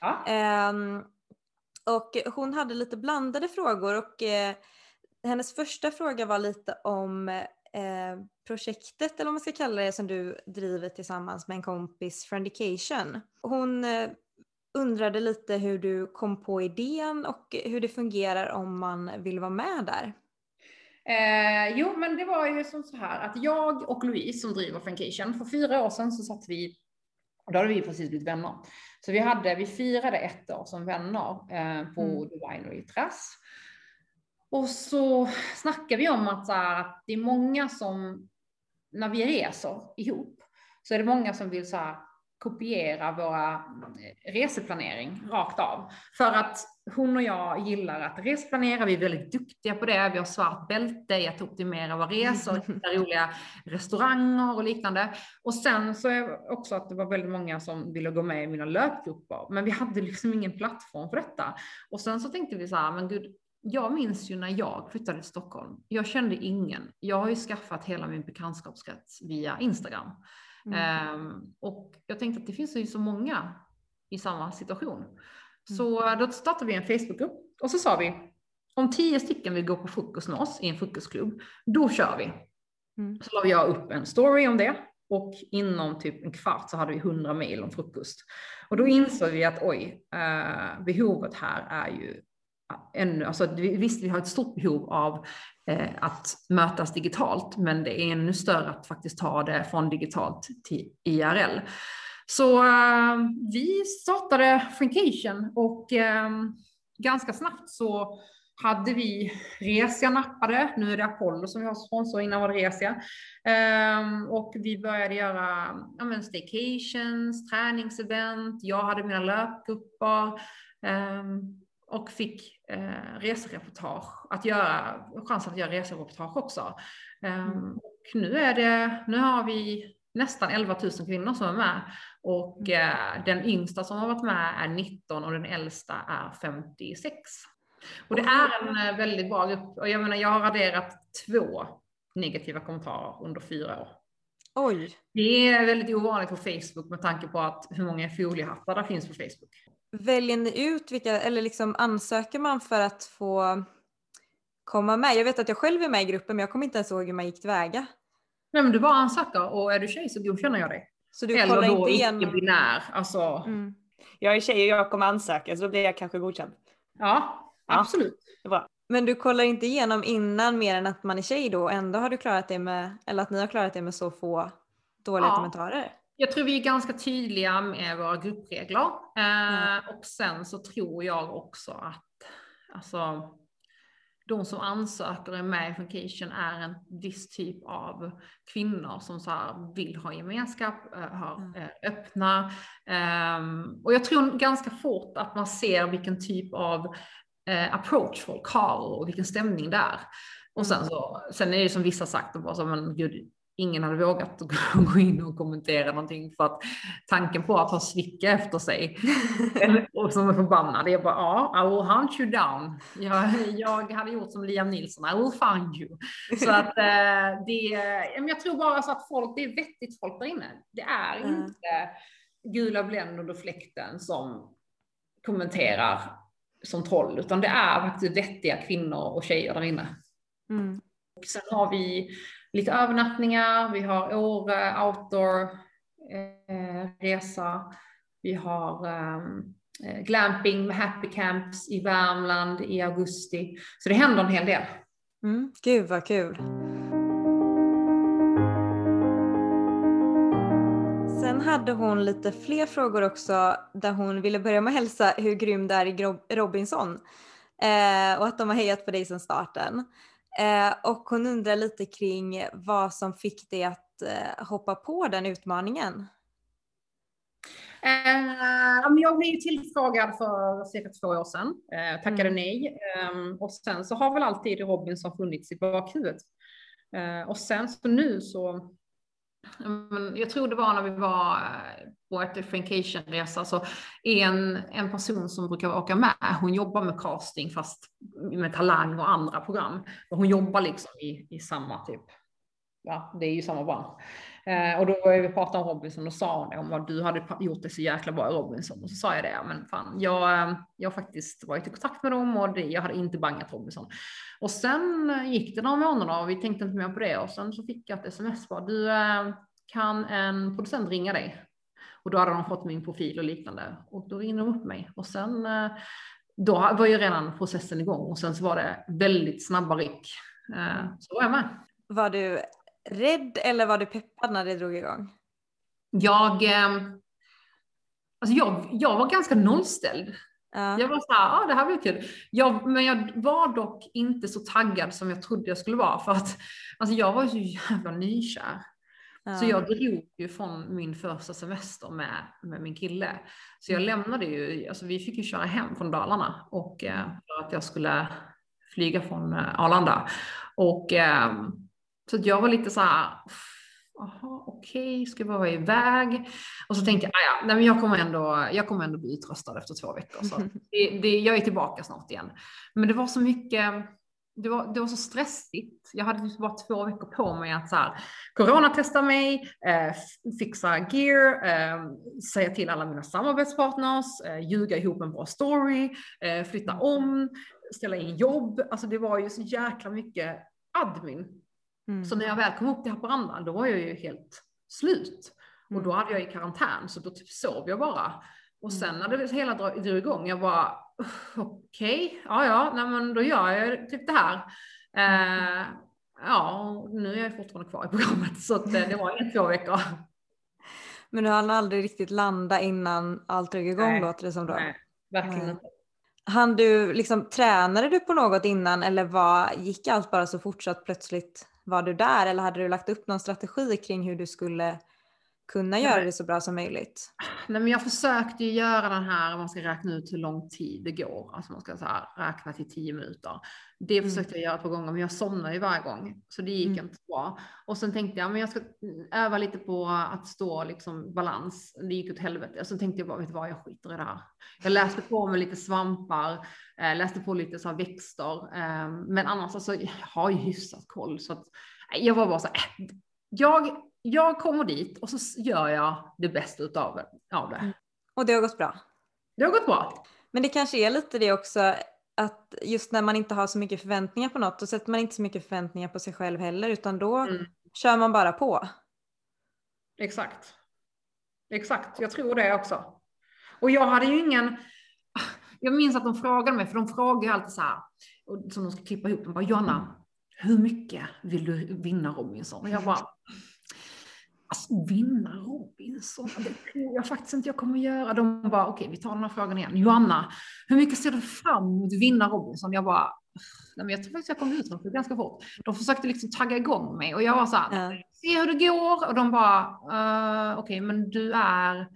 Ja.
Ehm, och hon hade lite blandade frågor och eh, hennes första fråga var lite om eh, projektet eller vad man ska kalla det som du driver tillsammans med en kompis, Friendication. Hon eh, undrade lite hur du kom på idén och hur det fungerar om man vill vara med där.
Eh, jo, men det var ju som så här att jag och Louise som driver Frankation, för fyra år sedan så satt vi, och då hade vi precis blivit vänner. Så vi, hade, vi firade ett år som vänner eh, på
Mm.
The Winery Trass. Och så snackade vi om att, här, att det är många som, när vi reser ihop, så är det många som vill så här, kopiera våra eh, reseplanering rakt av. För att hon och jag gillar att reseplanera, vi är väldigt duktiga på det, vi har svart bälte i att optimera våra resor, hitta (laughs) roliga restauranger och liknande. Och sen så är också att det var väldigt många som ville gå med i mina löpgrupper, men vi hade liksom ingen plattform för detta. Och sen så tänkte vi så här, men gud, jag minns ju när jag flyttade till Stockholm. Jag kände ingen. Jag har ju skaffat hela min bekantskapskrets via Instagram.
Mm.
Ehm, och jag tänkte att det finns ju så många i samma situation. Så då startade vi en Facebookgrupp och så sa vi om tio stycken vill gå på frukost med oss i en frukostklubb, då kör vi.
Mm.
Så la jag upp en story om det och inom typ en kvart så hade vi 100 mejl om frukost. Och då insåg vi att oj, eh, behovet här är ju ännu, alltså vi- visst vi har ett stort behov av eh, att mötas digitalt, men det är ännu större att faktiskt ta det från digitalt till IRL. Så eh, vi startade Frankation och eh, ganska snabbt så hade vi Resia nappade, nu är det Apollo som vi har sponsor, innan var det Resia. Um, och vi började göra ja, men staycations, träningsevent, jag hade mina löpgrupper um, ehm, och fick uh, resereportage, att göra, chansen att göra resereportage också. Um, och nu är det, nu har vi nästan 11 000 kvinnor som är med och eh, den yngsta som har varit med är 19 och den äldsta är 56. Och det är en eh, väldigt bra grupp. Och jag menar, jag har raderat två negativa kommentarer under fyra år.
Oj.
Det är väldigt ovanligt på Facebook med tanke på att hur många foliehattar det finns på Facebook.
Väljer ni ut vilka, eller liksom ansöker man för att få komma med? Jag vet att jag själv är med i gruppen men jag kommer inte ens ihåg hur man gick tillväga.
Nej men du bara ansöker och är du tjej så godkänner jag dig.
Så du
Eller
kollar
då
inte igenom-
icke-binär. Alltså,
Mm.
Jag är tjej och jag kommer ansöka så då blir jag kanske godkänd.
ja, absolut.
Det är bra.
Men du kollar inte igenom innan mer än att man är tjej då och ändå har du klarat det med, eller att ni har klarat det med så få dåliga
Ja.
kommentarer?
Jag tror vi är ganska tydliga med våra gruppregler. Eh, Och sen så tror jag också att alltså, de som ansöker är med i Funcation är en viss typ av kvinnor som så vill ha gemenskap, eh, har, eh, öppna. Ehm, och jag tror ganska fort att man ser vilken typ av eh, approach folk har och vilken stämning det är. Och sen så, sen är det som vissa sagt, bara så, men gud, ingen hade vågat (laughs) gå in och kommentera någonting för att tanken på att ha Svicka efter sig (laughs) och som är förbannad, jag bara ja, I will hunt you down. Jag, jag hade gjort som Liam Nilsson, I will find you. Så (laughs) att eh, det, jag tror bara så att folk, det är vettigt folk där inne. Det är
Mm.
inte gula bländor och fläkten som kommenterar som troll, utan det är faktiskt vettiga kvinnor och tjejer där inne.
Mm.
Och sen har vi lite övernattningar, vi har Åre outdoor eh, resa, vi har um, glamping med happy camps i Värmland i augusti. Så det händer en hel del.
Mm, gud vad kul. Sen hade hon lite fler frågor också där hon ville börja med att hälsa hur grym du är i Robinson eh, och att de har hejat på dig sedan starten. Eh, och hon undrar lite kring vad som fick dig att eh, hoppa på den utmaningen.
Eh, jag blev tillfrågad för cirka två år sedan, tackade mm. nej. Eh, och sen så har väl alltid Robinson funnits i bakhuvudet. Och sen så nu så, jag tror det var när vi var eh, på ett Francation-resa, så en, en person som brukar åka med, hon jobbar med casting fast med Talang och andra program. Och hon jobbar liksom i, i samma typ, ja det är ju samma bransch. Eh, och då började vi prata om Robinson och sa hon det, om vad du hade gjort det så jäkla bra i Robinson. Och så sa jag det, men fan, jag, eh, jag har faktiskt varit i kontakt med dem och det, jag hade inte bangat Robinson. Och sen gick det några månader och vi tänkte inte mer på det och sen så fick jag ett sms bara, du eh, kan en producent ringa dig? Och då hade de fått min profil och liknande och då ringde de upp mig och sen eh, då var ju redan processen igång och sen så var det väldigt snabba ryck. Så var jag med.
Var du rädd eller var du peppad när det drog igång?
Jag, eh, alltså jag, jag var ganska nollställd. Ja. Jag var så här, ah, det här blir kul. Jag, men jag var dock inte så taggad som jag trodde jag skulle vara för att alltså jag var så jävla nykär. Ja. Så jag drog ju från min första semester med, med min kille. Så jag mm. lämnade ju, alltså vi fick ju köra hem från Dalarna och eh, för att jag skulle flyga från eh, Arlanda. Och eh, så jag var lite så här, Jaha, okej, okay, ska jag vara iväg? Och så tänkte jag, ah, ja, nej, men jag kommer ändå, jag kommer ändå bli utröstad efter två veckor. Så (laughs) det, det, jag är tillbaka snart igen. Men det var så mycket, det var, det var så stressigt. Jag hade typ bara två veckor på mig att så här, coronatesta mig, eh, fixa gear, eh, säga till alla mina samarbetspartners, eh, ljuga ihop en bra story, eh, flytta om, ställa in jobb. Alltså det var ju så jäkla mycket admin Mm. Så när jag väl kom upp till Haparanda, då var jag ju helt slut. Och då mm. hade jag i karantän, så då typ sov jag bara. Och mm. sen när det hela drog igång, jag bara, okej, okay, ja ja, nej men då gör jag typ det här. Eh, ja, nu är jag fortfarande kvar i programmet, så att, eh, det var en två veckor. (laughs)
Men du hann aldrig riktigt landa innan allt drog igång nej, låter det som då?
Nej, verkligen inte.
Han du, liksom, tränade du på något innan eller var, gick allt bara så fortsatt plötsligt var du där eller hade du lagt upp någon strategi kring hur du skulle kunna göra det så bra som möjligt?
Nej, men jag försökte ju göra den här, man ska räkna ut hur lång tid det går, alltså man ska så här, räkna till tio minuter. Det mm. försökte jag göra ett par gånger, men jag somnade ju varje gång, så det gick mm. inte bra. Och sen tänkte jag, men jag ska öva lite på att stå liksom balans. Det gick åt helvete. Och så tänkte jag bara, vet du vad, jag skiter i det här. Jag läste på med lite svampar, äh, läste på lite så här växter, äh, men annars alltså, jag har ju hyfsat koll, så att jag var bara så här, äh, jag jag kommer dit och så gör jag det bästa utav av det. Mm.
Och det har gått bra?
Det har gått bra.
Men det kanske är lite det också att just när man inte har så mycket förväntningar på något då sätter man inte så mycket förväntningar på sig själv heller utan då mm. kör man bara på.
Exakt. Exakt, jag tror det också. Och jag hade ju ingen, jag minns att de frågade mig, för de frågar ju alltid så här, som de ska klippa ihop, de bara Johanna, hur mycket vill du vinna Robinson? Och jag bara, Alltså vinna Robinson, det tror jag faktiskt inte jag kommer göra. De bara, okej, vi tar den här frågan igen. Joanna, hur mycket ser du fram emot vinna Robinson? Jag bara, nej, men jag tror faktiskt jag kommer ut det ganska fort. De försökte liksom tagga igång mig och jag var så här, ja. se hur det går. Och de bara, uh, okej, okay, men du är,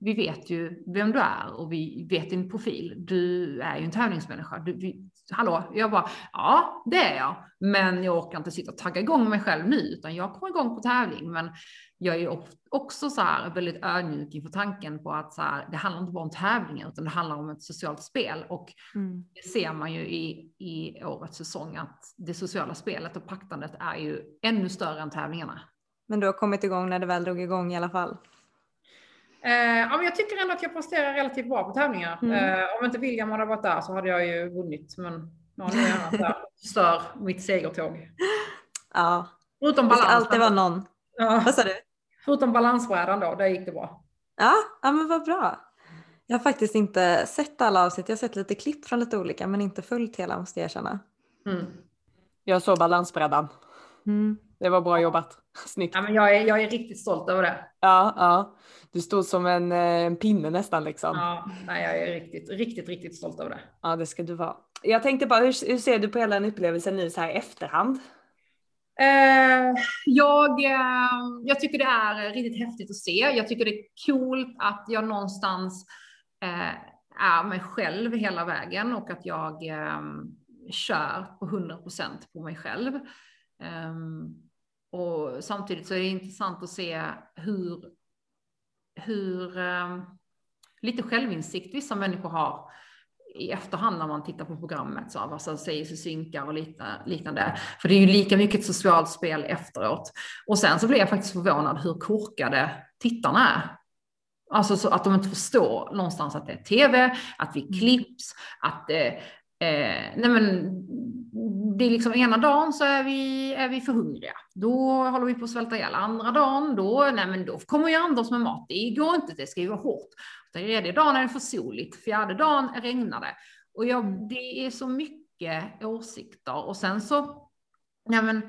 vi vet ju vem du är och vi vet din profil. Du är ju en tävlingsmänniska. Du, vi, hallå, jag bara, ja det är jag, men jag orkar inte sitta och tagga igång mig själv nu, utan jag kommer igång på tävling, men jag är också så här väldigt ödmjuk inför tanken på att så här, det handlar inte bara om tävlingar, utan det handlar om ett socialt spel och mm. det ser man ju i, i årets säsong att det sociala spelet och paktandet är ju ännu större än tävlingarna.
Men du har kommit igång när det väl drog igång i alla fall?
Eh, ja, men jag tycker ändå att jag presterar relativt bra på tävlingar. Mm. Eh, om inte William hade varit där så hade jag ju vunnit. Men nu är han där stör mitt segertåg. (laughs)
Ja,
Förutom
Det ska
balans.
alltid vara någon.
Ja.
Vad sa du?
Förutom balansbrädan då, där gick det bra.
Ja, ja men vad bra. Jag har faktiskt inte sett alla avsnitt. Jag har sett lite klipp från lite olika men inte följt hela måste jag erkänna.
Mm.
Jag såg balansbrädan.
Mm.
Det var bra jobbat. (laughs) Snyggt.
Ja, men jag, är, jag är riktigt stolt över det.
Ja, ja. Du stod som en, eh, en pinne nästan liksom.
Ja, nej, jag är riktigt, riktigt, riktigt stolt över det.
Ja, det ska du vara. Jag tänkte bara, hur, hur ser du på hela den upplevelsen nu så här i efterhand?
Eh, jag, eh, jag tycker det är riktigt häftigt att se. Jag tycker det är coolt att jag någonstans eh, är mig själv hela vägen och att jag eh, kör på 100% på mig själv. Ehm, och samtidigt så är det intressant att se hur, hur eh, lite självinsikt vissa människor har i efterhand när man tittar på programmet, så, som sägs och synkar och liknande. För det är ju lika mycket ett socialt spel efteråt. Och sen så blir jag faktiskt förvånad hur korkade tittarna är. Alltså så att de inte förstår någonstans att det är tv, att vi klipps, att det, eh, nej men, det är liksom ena dagen så är vi, är vi för hungriga. Då håller vi på att svälta ihjäl. Andra dagen, då, nej men då kommer ju Anders med mat. Det går inte, det ska ju vara hårt. Tredje dagen är det för soligt, fjärde dagen regnar det. Och jag, det är så mycket åsikter. Och sen så, nej men,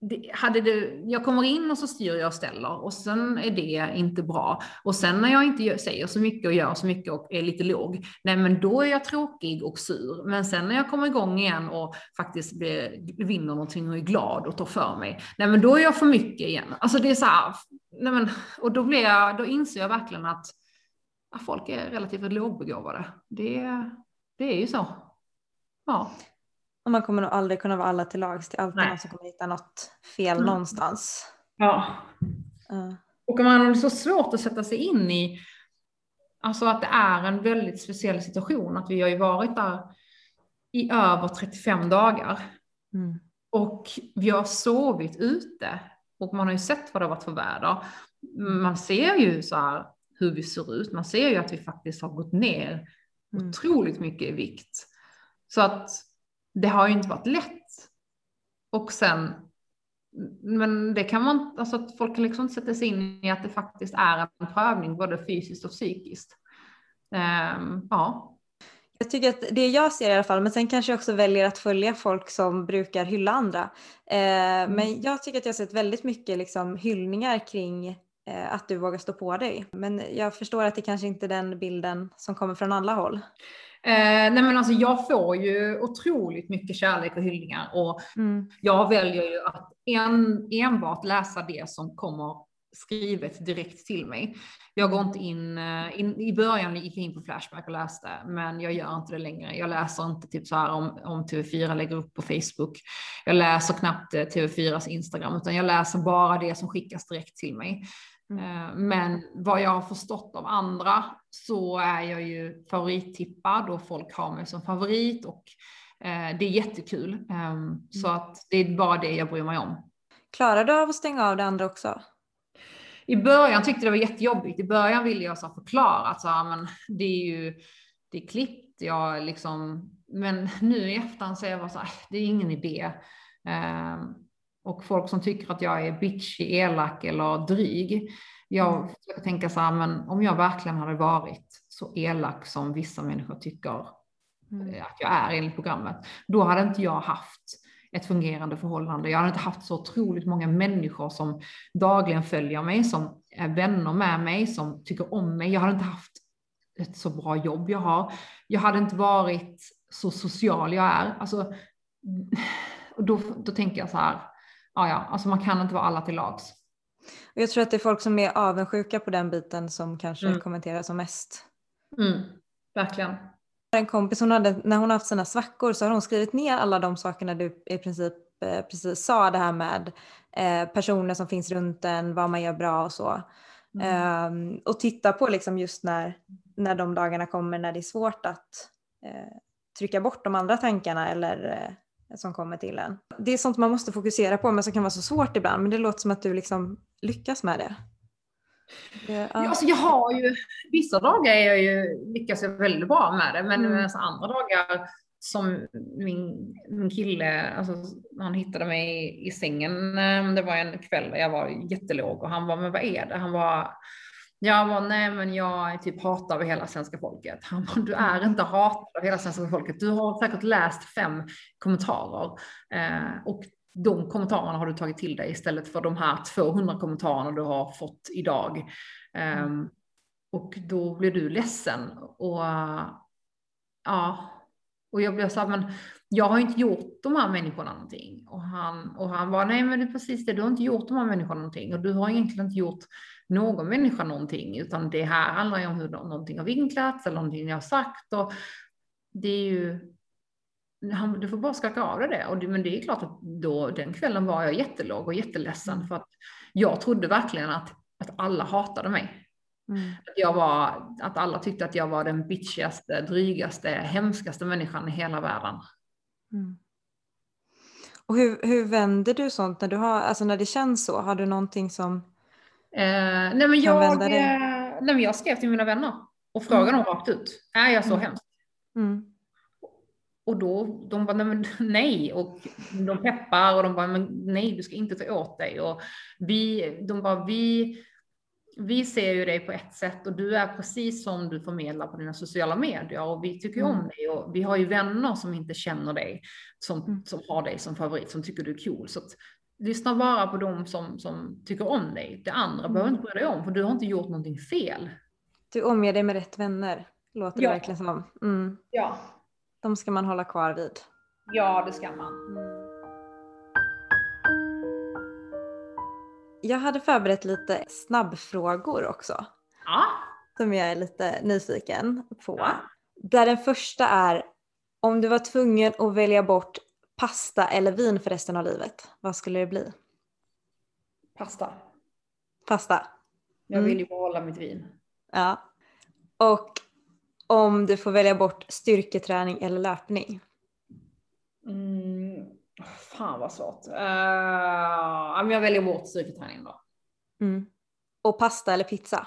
det, hade det, jag kommer in och så styr jag och ställer och sen är det inte bra. Och sen när jag inte gör, säger så mycket och gör så mycket och är lite låg, nej men då är jag tråkig och sur. Men sen när jag kommer igång igen och faktiskt blir, vinner någonting och är glad och tar för mig, nej men då är jag för mycket igen. Alltså det är så här, nej men, och då, blir jag, då inser jag verkligen att ja, folk är relativt lågbegåvade. Det, det är ju så. Ja.
Och man kommer nog aldrig kunna vara alla till lags. Det är alltid
Nej.
någon som kommer hitta något fel
Mm.
någonstans.
Ja.
Ja.
Och man har så svårt att sätta sig in i, alltså att det är en väldigt speciell situation, att vi har ju varit där i över 35 dagar.
Mm.
Och vi har sovit ute och man har ju sett vad det har varit för väder. Man ser ju så här hur vi ser ut. Man ser ju att vi faktiskt har gått ner
Mm.
otroligt mycket i vikt. Så att det har ju inte varit lätt. Och sen, men det kan man, alltså att folk kan liksom inte sätta sig in i att det faktiskt är en prövning både fysiskt och psykiskt. Ehm, ja.
Jag tycker att det jag ser i alla fall, men sen kanske jag också väljer att följa folk som brukar hylla andra. Eh, Men jag tycker att jag har sett väldigt mycket liksom, hyllningar kring eh, att du vågar stå på dig. Men jag förstår att det kanske inte är den bilden som kommer från alla håll.
Eh, nej men alltså jag får ju otroligt mycket kärlek och hyllningar och
Mm.
jag väljer ju att en, enbart läsa det som kommer skrivet direkt till mig. Jag går inte in, eh, in i början gick jag in på Flashback och läste, men jag gör inte det längre. Jag läser inte typ så här om, om TV4 lägger upp på Facebook. Jag läser knappt eh, TV4s Instagram, utan jag läser bara det som skickas direkt till mig. Eh, Men vad jag har förstått av andra så är jag ju favorittippad och folk har mig som favorit och eh, det är jättekul. Ehm, Så att det är bara det jag bryr mig om.
Klarar du av att stänga av det andra också?
I början tyckte det var jättejobbigt. I början ville jag så förklara att så här, men det är ju det är klippt. Jag liksom, men nu i efterhand så är jag bara så här, det är ingen idé. Ehm, och folk som tycker att jag är bitchy, elak eller dryg. Jag försöker tänka så här, men om jag verkligen hade varit så elak som vissa människor tycker eh, att jag är enligt programmet, då hade inte jag haft ett fungerande förhållande. Jag hade inte haft så otroligt många människor som dagligen följer mig, som är vänner med mig, som tycker om mig. Jag hade inte haft ett så bra jobb jag har. Jag hade inte varit så social jag är. Alltså, då, då tänker jag så här, ja, ja, alltså man kan inte vara alla till lags.
Och jag tror att det är folk som är avundsjuka på den biten som kanske
Mm.
kommenterar som mest.
Mm, verkligen.
En kompis, hon hade, när hon har haft sina svackor så har hon skrivit ner alla de sakerna du i princip eh, precis sa, det här med eh, personer som finns runt en, vad man gör bra och så. Ehm, och titta på liksom just när, när de dagarna kommer när det är svårt att eh, trycka bort de andra tankarna eller eh, som kommer till en. Det är sånt man måste fokusera på men som kan vara så svårt ibland men det låter som att du liksom lyckas med det. det ja.
Alltså jag har ju, vissa dagar är jag ju, lyckas jag väldigt bra med det, men
Mm.
mm. andra dagar som min, min kille, alltså, han hittade mig i, i sängen. eh, Det var en kväll där jag var jättelåg och han var, men vad är det? Han var, jag bara, nej men jag är typ hatad av hela svenska folket. Han bara, du är inte hatad av hela svenska folket. Du har säkert läst fem kommentarer eh, och de kommentarerna har du tagit till dig istället för de här 200 kommentarerna du har fått idag. Um, och då blir du ledsen och uh, ja, och jag blev så här, men jag har inte gjort de här människorna någonting. Och han, och han var nej men det är precis det, du har inte gjort de här människorna någonting och du har egentligen inte gjort någon människa någonting, utan det här handlar ju om hur någonting har vinklats eller någonting jag har sagt och det är ju han, du får bara skaka av dig det. Och det. Men det är klart att då, den kvällen var jag jättelåg och jätteledsen för att jag trodde verkligen att, att alla hatade mig.
Mm.
Att, jag var, att alla tyckte att jag var den bitchigaste, drygaste, hemskaste människan i hela världen.
Mm. Och hur, hur vänder du sånt när, du har, alltså när det känns så? Har du någonting som
Eh, nej, men
kan
jag,
vända
eh,
det?
nej, men jag skrev till mina vänner och frågade
Mm.
dem rakt ut. Är jag så
Mm.
hemsk?
Mm.
Och då, de bara, nej, men (laughs) nej. Och de peppar och de bara, men nej, du ska inte ta åt dig. Och vi, de bara, vi, vi ser ju dig på ett sätt och du är precis som du förmedlar på dina sociala medier och vi tycker ju om
Mm.
dig och vi har ju vänner som inte känner dig, som,
Mm.
som har dig som favorit, som tycker du är cool. Så att, lyssna bara på dem som, som tycker om dig. Det andra
Mm.
behöver inte bry dig om, för du har inte gjort någonting fel.
Du omger dig med rätt vänner, låter
Ja.
det verkligen som. Mm.
Ja,
De ska man hålla kvar vid.
ja det ska man.
Jag hade förberett lite snabbfrågor också.
Ja.
Som jag är lite nyfiken på. Där den första är, om du var tvungen att välja bort pasta eller vin för resten av livet, vad skulle det bli?
Pasta.
Pasta?
Jag
Mm.
vill ju behålla mitt vin.
Ja. Och om du får välja bort styrketräning eller löpning?
Mm, fan vad svårt. Uh, jag väljer bort styrketräningen då.
Mm. Och pasta eller pizza?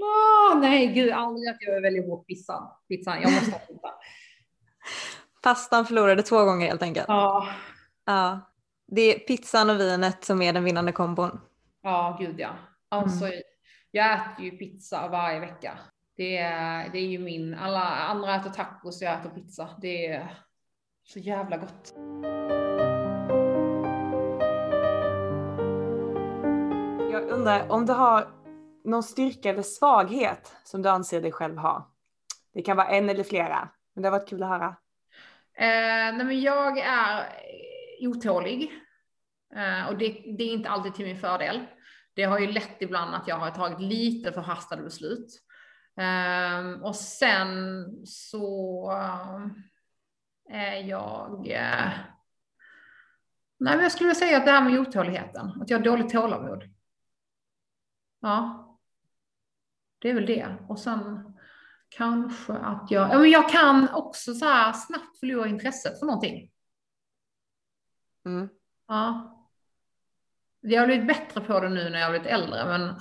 Åh, nej, gud, aldrig att jag väljer bort pizzan. pizzan. Jag måste ha (laughs) pizza.
Pastan förlorade två gånger helt enkelt.
Ja,
Ja. Det är pizzan och vinet som är den vinnande kombon.
ja, gud ja. Alltså, jag äter ju pizza varje vecka. Det är, det är ju min, alla andra äter tacos, jag äter pizza. Det är så jävla gott.
Jag undrar om du har någon styrka eller svaghet som du anser dig själv ha? Det kan vara en eller flera, men det har varit kul att höra.
Eh, nej men jag är otålig. Eh, och det, det är inte alltid till min fördel. Det har ju lett ibland att jag har tagit lite förhastade beslut. Eh, och sen så eh, jag... Eh, nej men jag skulle säga att det här med otåligheten, att jag har dåligt tålamod. Ja. Det är väl det. Och sen kanske att jag, ja men jag kan också så här snabbt förlora intresset för någonting.
Mm.
Ja. Jag har blivit bättre på det nu när jag har blivit äldre, men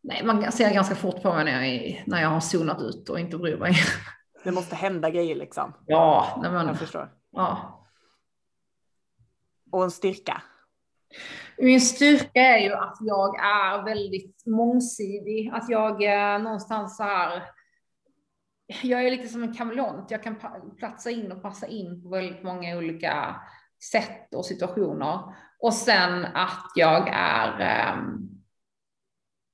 nej, man ser ganska fort på mig när jag, är, när jag har zonat ut och inte bryr mig. (laughs)
Det måste hända grejer liksom.
Ja, nej men,
Jag förstår.
ja.
Och en styrka.
Min styrka är ju att jag är väldigt mångsidig, att jag eh, någonstans så här, jag är lite som en kameleont, jag kan platsa in och passa in på väldigt många olika sätt och situationer. Och sen att jag är, um,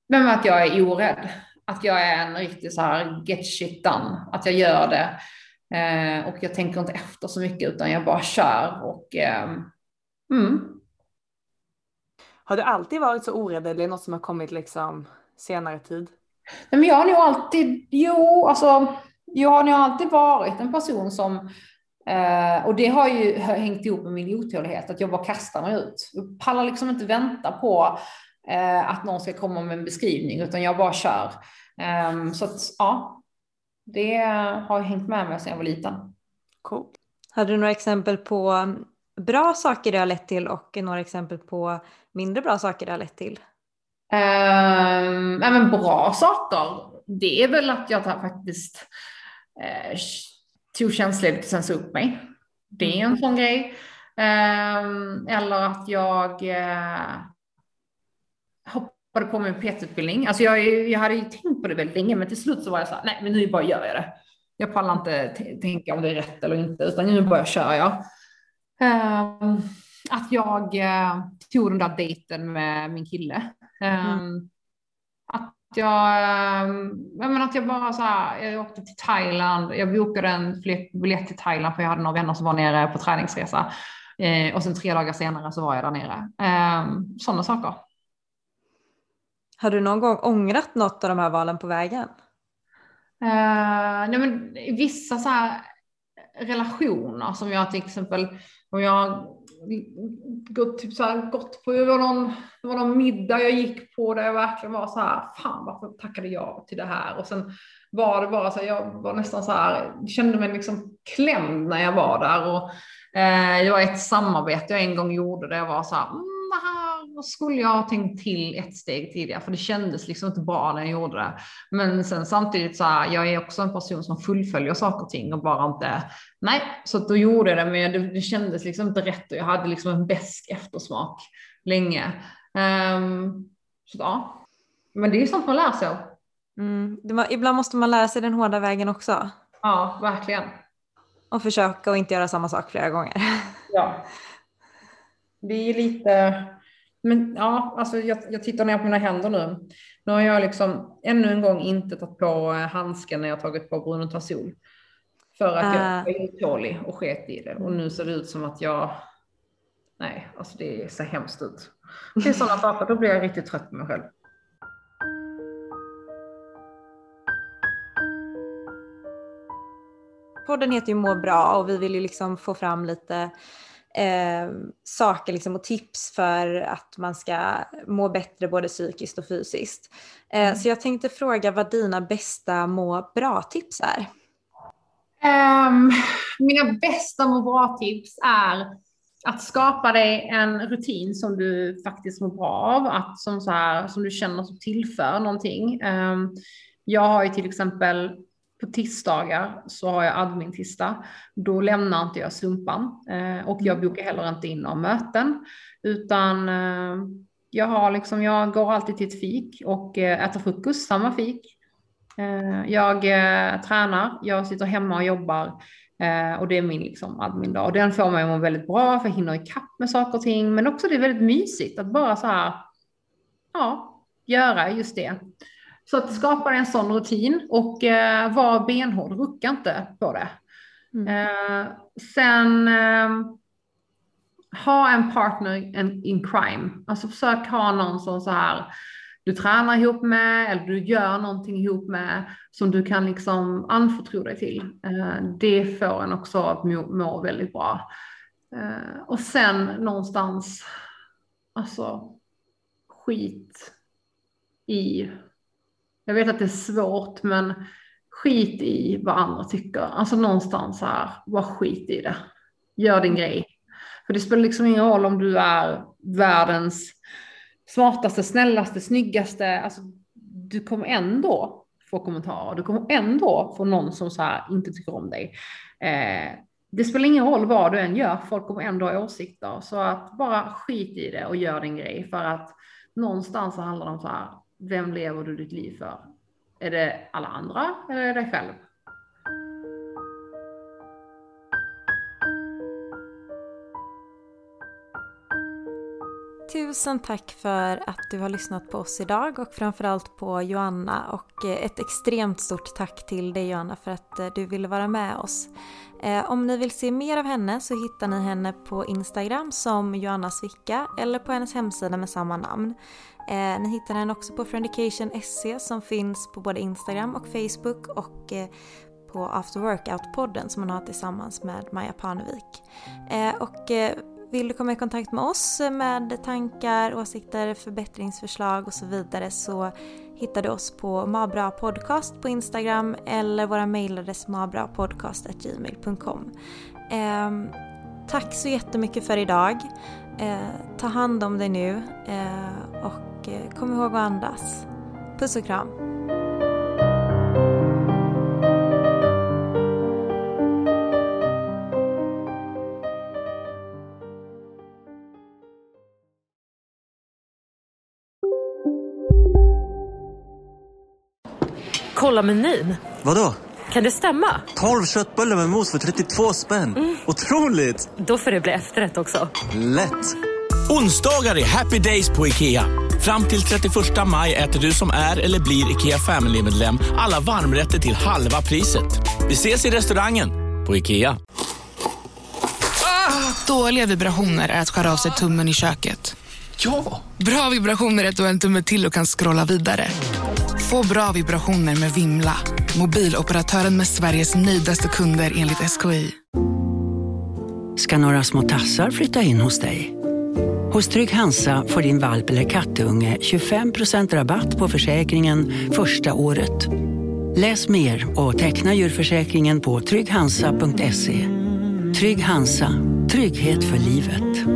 men att jag är orädd, att jag är en riktig så här get shit done, att jag gör det. Eh, och jag tänker inte efter så mycket utan jag bara kör och ehm, mm.
Har du alltid varit så orädd eller något som har kommit liksom senare tid?
Nej, men jag har nog alltid, jo, alltså, jag har nog alltid varit en person som, eh, och det har ju hängt ihop med min otålighet, att jag bara kastar mig ut. Jag pallar liksom inte vänta på eh, att någon ska komma med en beskrivning, utan jag bara kör. Eh, så att, ja, det har hängt med mig sedan jag var liten.
Cool.
Hade du några exempel på bra saker det har lett till och några exempel på mindre bra saker det har lett till?
Um, men bra saker, det är väl att jag faktiskt eh, tog tjänstledigt och sen sa upp mig. Det är en sån grej. Um, eller att jag uh, hoppade på min PT-utbildning. Alltså jag, jag hade ju tänkt på det väldigt länge, men till slut så var jag så här, nej men nu bara gör jag det. Jag pallar inte tänka om det är rätt eller inte, utan nu bara kör jag. Um, att jag uh, tog den där dejten med min kille. Um, mm. Att jag, jag menar att jag bara så här, jag åkte till Thailand, jag bokade en biljett till Thailand för jag hade några vänner som var nere på träningsresa. Eh, och sen tre dagar senare så var jag där nere. Eh, sådana saker.
Har du någon gång ångrat något av de här valen på vägen?
Uh, nej men vissa så här relationer som jag till exempel, om jag gått, typ så här, gått på, det var, någon, det var någon middag jag gick på där jag verkligen var så här, fan varför tackade jag till det här? Och sen var det bara så här, jag var nästan så här, kände mig liksom klämd när jag var där. Och, eh, det var ett samarbete jag en gång gjorde där jag var så här, mm, här skulle jag ha tänkt till ett steg tidigare, för det kändes liksom inte bra när jag gjorde det. Men sen samtidigt så här, jag är också en person som fullföljer saker och ting och bara inte, nej, så då gjorde jag det, men det, det kändes liksom inte rätt och jag hade liksom en besk eftersmak länge. Um, så ja, men det är sånt man lär sig av.
Mm. Var, ibland måste man lära sig den hårda vägen också.
Ja, verkligen.
Och försöka och inte göra samma sak flera gånger.
Ja. Det är lite, men ja, alltså jag, jag tittar ner på mina händer nu. Nu har jag liksom ännu en gång inte tagit på eh, handsken när jag tagit på Bruno För att jag ah. var otålig och sket i det. Och nu ser det ut som att jag, nej, alltså det ser hemskt ut. Det är sådana saker, då blir jag riktigt trött på mig själv.
Podden heter ju Må bra och vi vill ju liksom få fram lite eh, saker liksom och tips för att man ska må bättre både psykiskt och fysiskt. Eh, mm. Så jag tänkte fråga vad dina bästa må bra-tips är?
Um, mina bästa må bra-tips är att skapa dig en rutin som du faktiskt mår bra av, att som, så här, som du känner som tillför någonting. Um, jag har ju till exempel på tisdagar så har jag admin-tisdag. Då lämnar inte jag sumpan eh, och jag bokar heller inte in några möten utan eh, jag har liksom, jag går alltid till ett fik och eh, äter frukost, samma fik. Eh, jag eh, tränar, jag sitter hemma och jobbar eh, och det är min liksom admin-dag och den får mig att må väldigt bra för jag hinner ikapp med saker och ting men också det är väldigt mysigt att bara så här, ja, göra just det. Så att skapa en sån rutin och eh, var benhård, rucka inte på det. Mm. Eh, sen eh, ha en partner in crime, alltså försök ha någon som så här du tränar ihop med eller du gör någonting ihop med som du kan liksom anförtro dig till. Eh, det får en också att må, må väldigt bra. Eh, och sen någonstans, alltså skit i jag vet att det är svårt, men skit i vad andra tycker. Alltså någonstans här, bara skit i det. Gör din grej. För det spelar liksom ingen roll om du är världens smartaste, snällaste, snyggaste. Alltså, du kommer ändå få kommentarer. Du kommer ändå få någon som så här inte tycker om dig. Eh, det spelar ingen roll vad du än gör, folk kommer ändå ha åsikter. Så att bara skit i det och gör din grej. För att någonstans så handlar det om så här, vem lever du ditt liv för? Är det alla andra eller är det dig själv?
Tusen tack för att du har lyssnat på oss idag och framförallt på Joanna och eh, ett extremt stort tack till dig Joanna för att eh, du ville vara med oss. Eh, om ni vill se mer av henne så hittar ni henne på Instagram som Joanna Svicka eller på hennes hemsida med samma namn. Ni hittar henne också på Friendication.se som finns på både Instagram och Facebook och på After Workout-podden som hon har tillsammans med Maja Parnevik. Och vill du komma i kontakt med oss med tankar, åsikter, förbättringsförslag och så vidare så hittar du oss på Mabra Podcast på Instagram eller våra mejladress mabrapodcast.gmail.com. Eh, tack så jättemycket för idag. Eh, ta hand om dig nu eh, och eh, kom ihåg att andas. Puss och kram.
Kolla menyn.
Vadå?
Kan det stämma?
12 köttbullar med mos för 32 spänn. Mm. Otroligt!
Då får det bli efterrätt också.
Lätt!
Onsdagar är happy days på IKEA. Fram till 31 maj äter du som är eller blir IKEA Family-medlem alla varmrätter till halva priset. Vi ses i restaurangen på IKEA.
Ah, dåliga vibrationer är att skära av sig tummen i köket.
Ja!
Bra vibrationer är att du har en tumme till och kan scrolla vidare. Få bra vibrationer med Vimla. Mobiloperatören med Sveriges nöjdaste kunder enligt SKI.
Ska några små tassar flytta in hos dig? Hos Trygg Hansa får din valp eller kattunge 25% rabatt på försäkringen första året. Läs mer och teckna djurförsäkringen på trygghansa.se. Trygg Hansa, trygghet för livet.